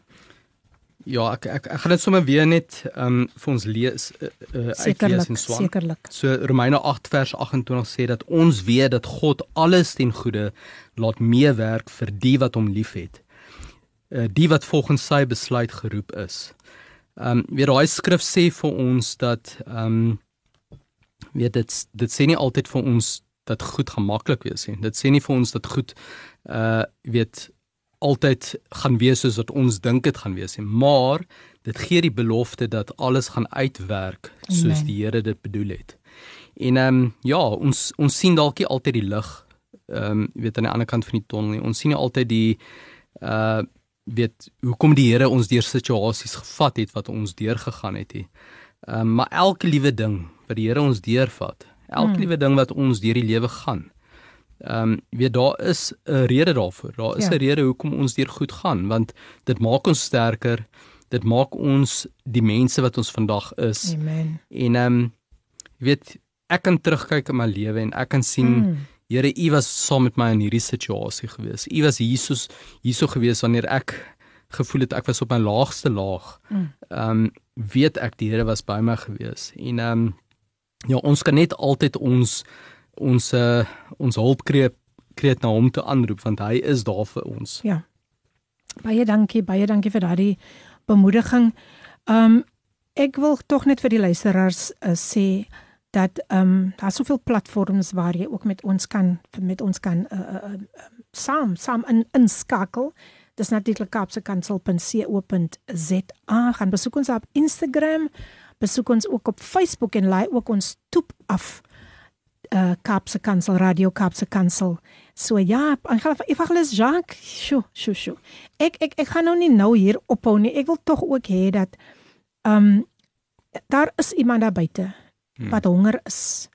Ja, ek ek, ek gaan dit sommer weer net um vir ons lees uh, uh, uitlees in Swan. Sekerlik. So Romeine 8 vers 28 sê dat ons weet dat God alles ten goeie laat meewerk vir die wat hom liefhet. Uh, die wat volgens sy besluit geroep is. Um weer daai skrif sê vir ons dat um weet dit dit sê nie altyd vir ons dat goed gemaklik wees nie. Dit sê nie vir ons dat goed uh weet altyd gaan wees soos wat ons dink dit gaan wees nie, maar dit gee die belofte dat alles gaan uitwerk soos Amen. die Here dit bedoel het. En ehm um, ja, ons ons sien dalk nie altyd die lig ehm um, weet aan die ander kant van die tonnel nie. Ons sien nie altyd die uh weet hoekom die Here ons deur situasies gevat het wat ons deurgegaan het nie. Ehm um, maar elke liewe ding wat die Here ons deurvat. Elke liewe hmm. ding wat ons deur die lewe gaan. Ehm um, weet daar is 'n rede daarvoor. Daar is 'n ja. rede hoekom ons deur goed gaan want dit maak ons sterker. Dit maak ons die mense wat ons vandag is. Amen. En ehm um, weet ek kan terugkyk in my lewe en ek kan sien mm. Here, U was saam met my in hierdie situasie gewees. U was Jesus hierso gewees wanneer ek gevoel het ek was op my laagste laag. Hmm. Ehm mm. um, weet ek die Here was by my gewees. En ehm um, ja, ons kan net altyd ons ons uh, ons hulpkreet kreet na hom te aanroep want hy is daar vir ons. Ja. Baie dankie, baie dankie vir daardie bemoediging. Ehm um, ek wil tog net vir die luisteraars uh, sê dat ehm um, daar soveel platforms waar jy ook met ons kan met ons kan uh, uh, uh, saam saam in inskakel. Dis natuurlik kapsekansel.co.za. Gaan besoek ons op Instagram besoek ons ook op Facebook en laai ook ons toep af uh Kaapse Kansel Radio Kaapse Kansel. So ja, Evangelis Jacques, sjo, sjo, sjo. Ek ek ek gaan nou nie nou hier ophou nie. Ek wil tog ook hê dat um daar is iemand daar buite hmm. wat honger is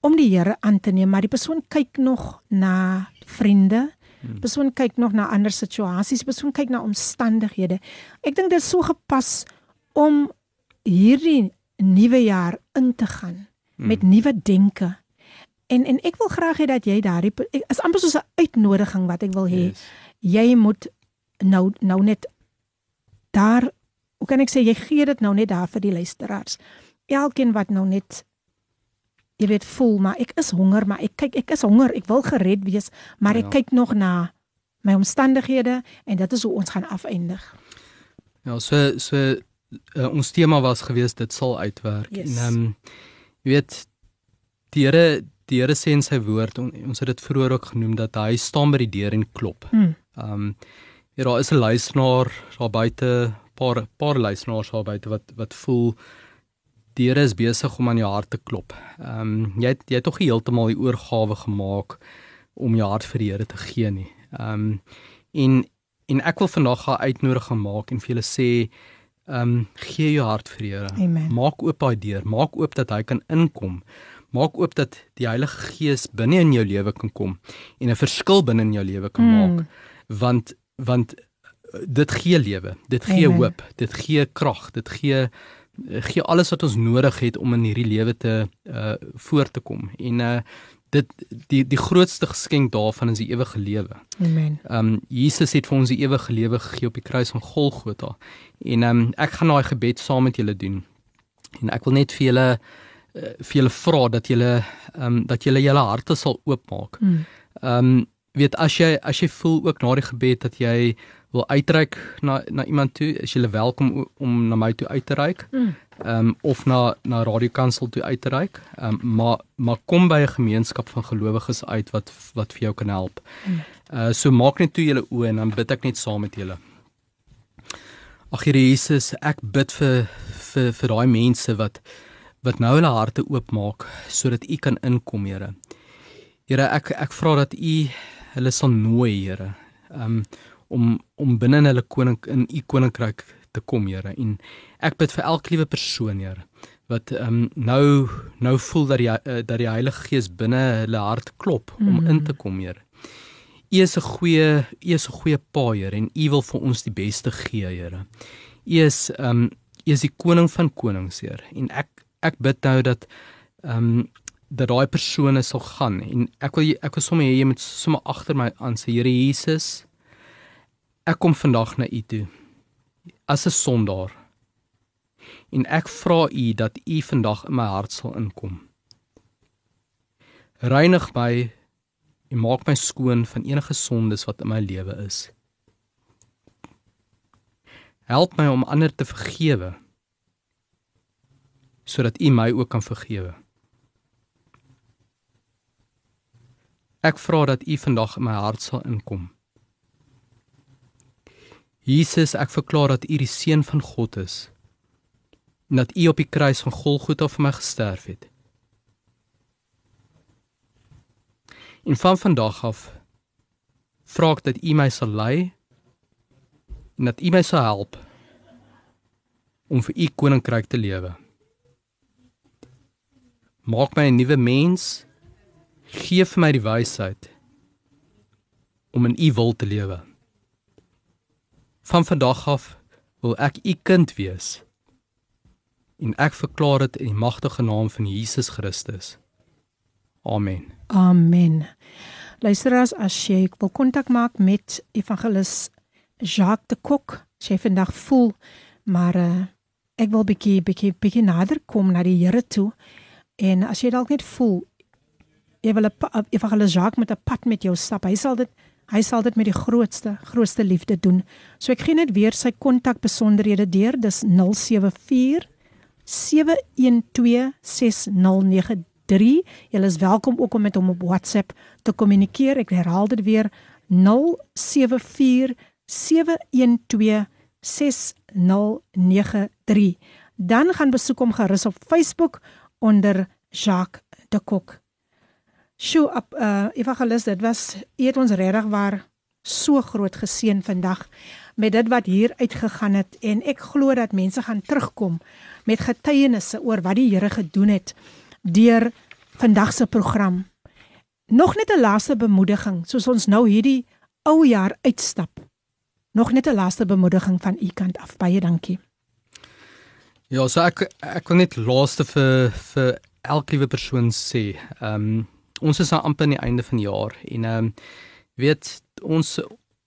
om die Here aan te neem, maar die persoon kyk nog na vriende. Hmm. Persoon kyk nog na ander situasies, persoon kyk na omstandighede. Ek dink dit is so gepas om hierdie nuwe jaar in te gaan hmm. met nuwe denke. En en ek wil graag hê dat jy daardie is amper soos 'n uitnodiging wat ek wil hê. Yes. Jy moet nou nou net daar hoe kan ek sê jy gee dit nou net daar vir die luisteraars. Elkeen wat nou net jy weet voel maar ek is honger maar ek kyk ek is honger ek wil gered wees maar ek ja. kyk nog na my omstandighede en dit is hoe ons gaan afeindig. Ja, so so uh, ons tema was gewees dit sal uitwerk. Yes. En ehm um, jy weet die Here die Here sê in sy woord on, ons het dit vroeër ook genoem dat hy staan by die deur en klop. Hmm. Ehm um, ja, daar is 'n luisteraar daar buite, paar paar luisteraars daar buite wat wat voel die Here is besig om aan jou hart te klop. Ehm um, jy het, jy het tog heeltemal die oorgawe gemaak om jou hart vir die Here te gee nie. Ehm um, en en ek wil vandag 'n uitnodiging maak en vir julle sê Ehm um, gee jou hart vir die Here. Maak oop daai deur, maak oop dat hy kan inkom. Maak oop dat die Heilige Gees binne in jou lewe kan kom en 'n verskil binne in jou lewe kan mm. maak. Want want eh, dit gee lewe, dit gee Amen. hoop, dit gee krag, dit gee eh, gee alles wat ons nodig het om in hierdie lewe te uh voort te kom. En uh dit die die grootste geskenk daarvan is die ewige lewe. Amen. Ehm um, Jesus het vir ons die ewige lewe gegee op die kruis van Golgotha. En ehm um, ek gaan daai gebed saam met julle doen. En ek wil net vir julle uh, vir julle vra dat julle ehm um, dat julle julle harte sal oopmaak. Mm. Ehm um, weet as jy as jy voel ook na die gebed dat jy wil uitreik na na iemand toe, is jy welkom om na my toe uit te reik. Mm. Ehm um, of na na Radio Kansel toe uit te reik. Ehm um, maar maar kom by 'n gemeenskap van gelowiges uit wat wat vir jou kan help. Mm. Uh so maak net toe julle oë en dan bid ek net saam met julle. Ag Here Jesus, ek bid vir vir vir daai mense wat wat nou hulle harte oopmaak sodat U kan inkom, Here. Here, ek ek vra dat U hulle sal nooi, Here. Um om om binne in hulle koning in U koninkryk te kom, Here. En ek bid vir elke liewe persoon, Here, wat um nou nou voel dat die uh, dat die Heilige Gees binne hulle hart klop om Mm. in te kom, Here. U is 'n goeie U is 'n goeie Pa, Here, en U wil vir ons die beste gee, Here. U is um U is die koning van konings, Heer. En ek ek bid nou dat um dat daai persone sal gaan. En ek wil ek wil sommer hê jy moet sommer agter my aan sê Here Jesus ek kom vandag na u toe as 'n sondaar. En ek vra u dat u vandag in my hart sal inkom. Reinig my en maak my skoon van enige sondes wat in my lewe is. Help my om ander te vergewe sodat u my ook kan vergewe Ek vra dat U vandag in my hart sal inkom. Jesus, ek verklaar dat U die seun van God is en dat U op die kruis van Golgotha vir my gesterf het. En van vandag af vra ek dat U my sal lei en dat U my sal help om vir U koninkryk te lewe. Maak my 'n nuwe mens Gee vir my die wysheid om in U wil te lewe. Van vandag af wil ek U kind wees. En ek verklaar dit in die magtige naam van Jesus Christus. Amen. Amen. Luisteraars, as jy wil kontak maak met evangelis Jacques de Kok, as jy vandag voel maar uh, ek wil bietjie bietjie bietjie nader kom na die Here toe en as jy dalk net voel jy wil 'n evangelis Jacques met 'n pad met jou stap. Hy sal dit hy sal dit met die grootste grootste liefde doen. So ek gee net weer sy kontak besonderhede deur. Dis 074 712 6093. Julle is welkom ook om met hom op WhatsApp te kommunikeer. Ek herhaal dit weer 074 712 6093. Dan gaan besoek hom gerus op Facebook onder Jacques de Kok. Sjoe, op uh evangelis, dit was eet ons regtig waar so groot geseën vandag met dit wat hier uitgegaan het en ek glo dat mense gaan terugkom met getuienisse oor wat die Here gedoen het deur vandag se program. Nog net 'n laaste bemoediging soos ons nou hierdie ou jaar uitstap. Nog net 'n laaste bemoediging van u kant af. Baie dankie. Ja, so ek ek wil net laaste vir vir elke liewe persoon sê. Ehm um, ons is nou amper aan die einde van die jaar en ehm um, weet ons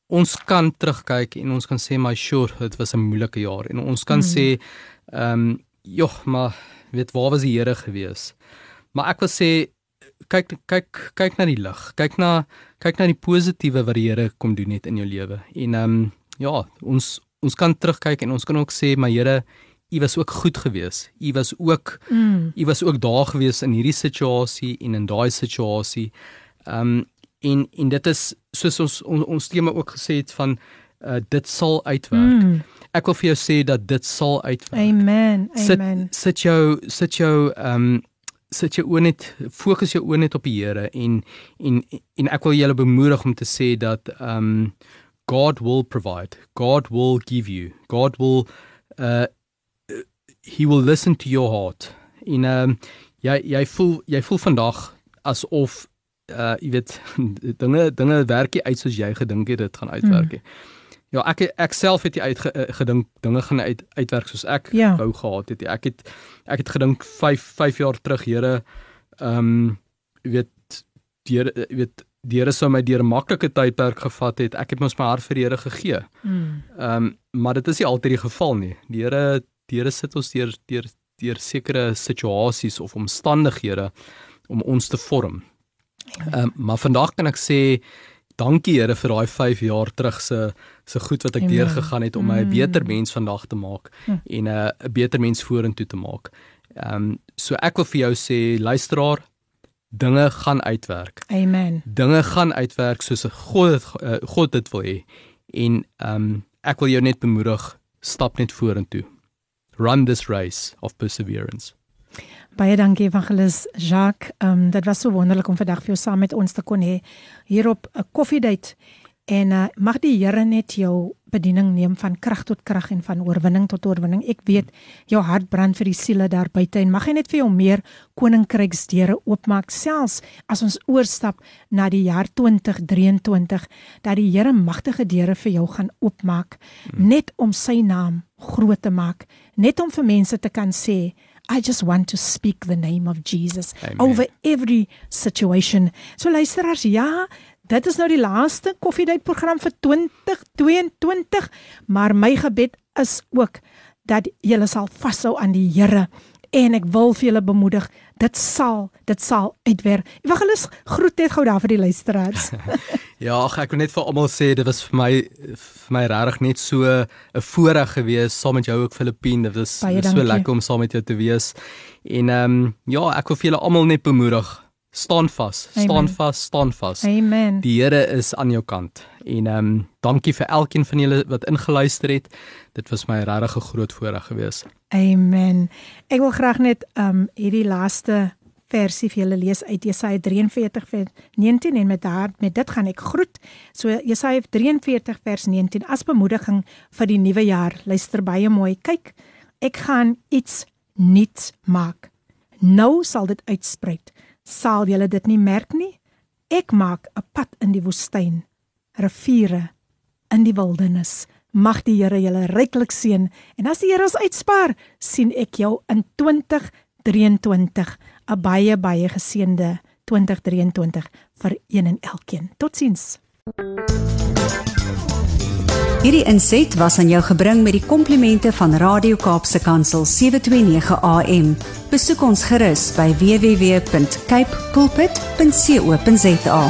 ons kan terugkyk en ons kan sê my sure dit was 'n moeilike jaar en ons kan mm. sê ehm um, joh maar weet waar was die Here gewees. Maar ek wil sê kyk kyk kyk na die lig. Kyk na kyk na die positiewe wat die Here kom doen het in jou lewe. En ehm um, ja, ons ons kan terugkyk en ons kan ook sê my Here U was ook goed geweest. U was ook Mm. U was ook daar geweest in hierdie situasie en in daai situasie. Ehm um, en en dit is soos ons ons, ons tema ook gesê het van uh, dit sal uitwerk. Mm. Ek wil vir jou sê dat dit sal uitwerk. Amen. Amen. Sit sit jou sit jou ehm um, sit jou oë net fokus jou oë net op die Here en en en ek wil julle bemoedig om te sê dat ehm um, God will provide. God will give you. God will uh he will listen to your heart. En ehm um, jy jy voel jy voel vandag asof uh jy weet <laughs> dinge dinge werk nie uit soos jy gedink het dit gaan uitwerk nie. Ja, ek ek self het uit gedink dinge gaan uit uitwerk soos ek Ja. wou gehad het. Ek het ek het gedink 5 5 jaar terug, Here, ehm um, weet die Here jy weet die Here sou my deur 'n maklike tydperk gevat het. Ek het mos my hart vir die Here gegee. Mm. Ehm um, maar dit is nie altyd die geval nie. Die Here Here sit ons deur deur deur sekere situasies of omstandighede om ons te vorm. Ehm um, maar vandag kan ek sê dankie Here vir daai 5 jaar terug se se goed wat ek Amen. deurgegaan het om my 'n mm. beter mens vandag te maak mm. en 'n 'n beter mens vorentoe te maak. Ehm um, so ek wil vir jou sê luisteraar dinge gaan uitwerk. Amen. Dinge gaan uitwerk soos God dit uh, God dit wil hê. En ehm um, ek wil jou net bemoedig, stap net vorentoe Run this race of perseverance. Baie dankie Evangelis Jacques. Ehm um, dit was so wonderlik om vandag vir jou saam met ons te kon hê hier op 'n koffiedייט. En uh, mag die Here net jou bediening neem van krag tot krag en van oorwinning tot oorwinning. Ek weet jou hart brand vir die siele daar buite en mag hy net vir jou meer koninkryksdeure oopmaak selfs as ons oorstap na die jaar 2023 dat die Here magtige deure vir jou gaan oopmaak hmm. net om sy naam groot te maak, net om vir mense te kan sê I just want to speak the name of Jesus Amen. over every situation. So luisteraars, ja, dit is nou die laaste koffiedייט program vir 2022, maar my gebed is ook dat julle sal vashou aan die Here en ek wil vir julle bemoedig dit sal dit sal uitwerk. Evangelis groet net gou daar vir die luisteraars. <laughs> ja, ek wil net vir almal sê dit was vir my vir my regtig net so 'n voorreg gewees saam met jou ook Filippine. Dit was, was so lekker om saam met jou te wees. En ehm um, ja, ek wil vir julle almal net bemoedig staan vas, staan vas, staan vas. Amen. Die Here is aan jou kant. En ehm um, dankie vir elkeen van julle wat ingeluister het. Dit was my regtig 'n groot voorreg geweest. Amen. Ek wil graag net um, hierdie laaste versie vir julle lees uit Jesaja 43 vers 19 en met daar met dit gaan ek groet. So Jesaja 43 vers 19 as bemoediging vir die nuwe jaar. Luister baie mooi. Kyk, ek gaan iets nuuts maak. Nou sal dit uitspruit sal julle dit nie merk nie? Ek maak 'n pad in die woestyn, riviere in die wildernis. Mag die Here julle ryklik seën en as die Here ons uitspaar, sien ek jou in 2023, 'n baie baie geseënde 2023 vir een en elkeen. Totsiens. Hierdie inset was aan jou gebring met die komplimente van Radio Kaapse Kansel 729 AM. Besoek ons gerus by www.cape pulpit.co.za.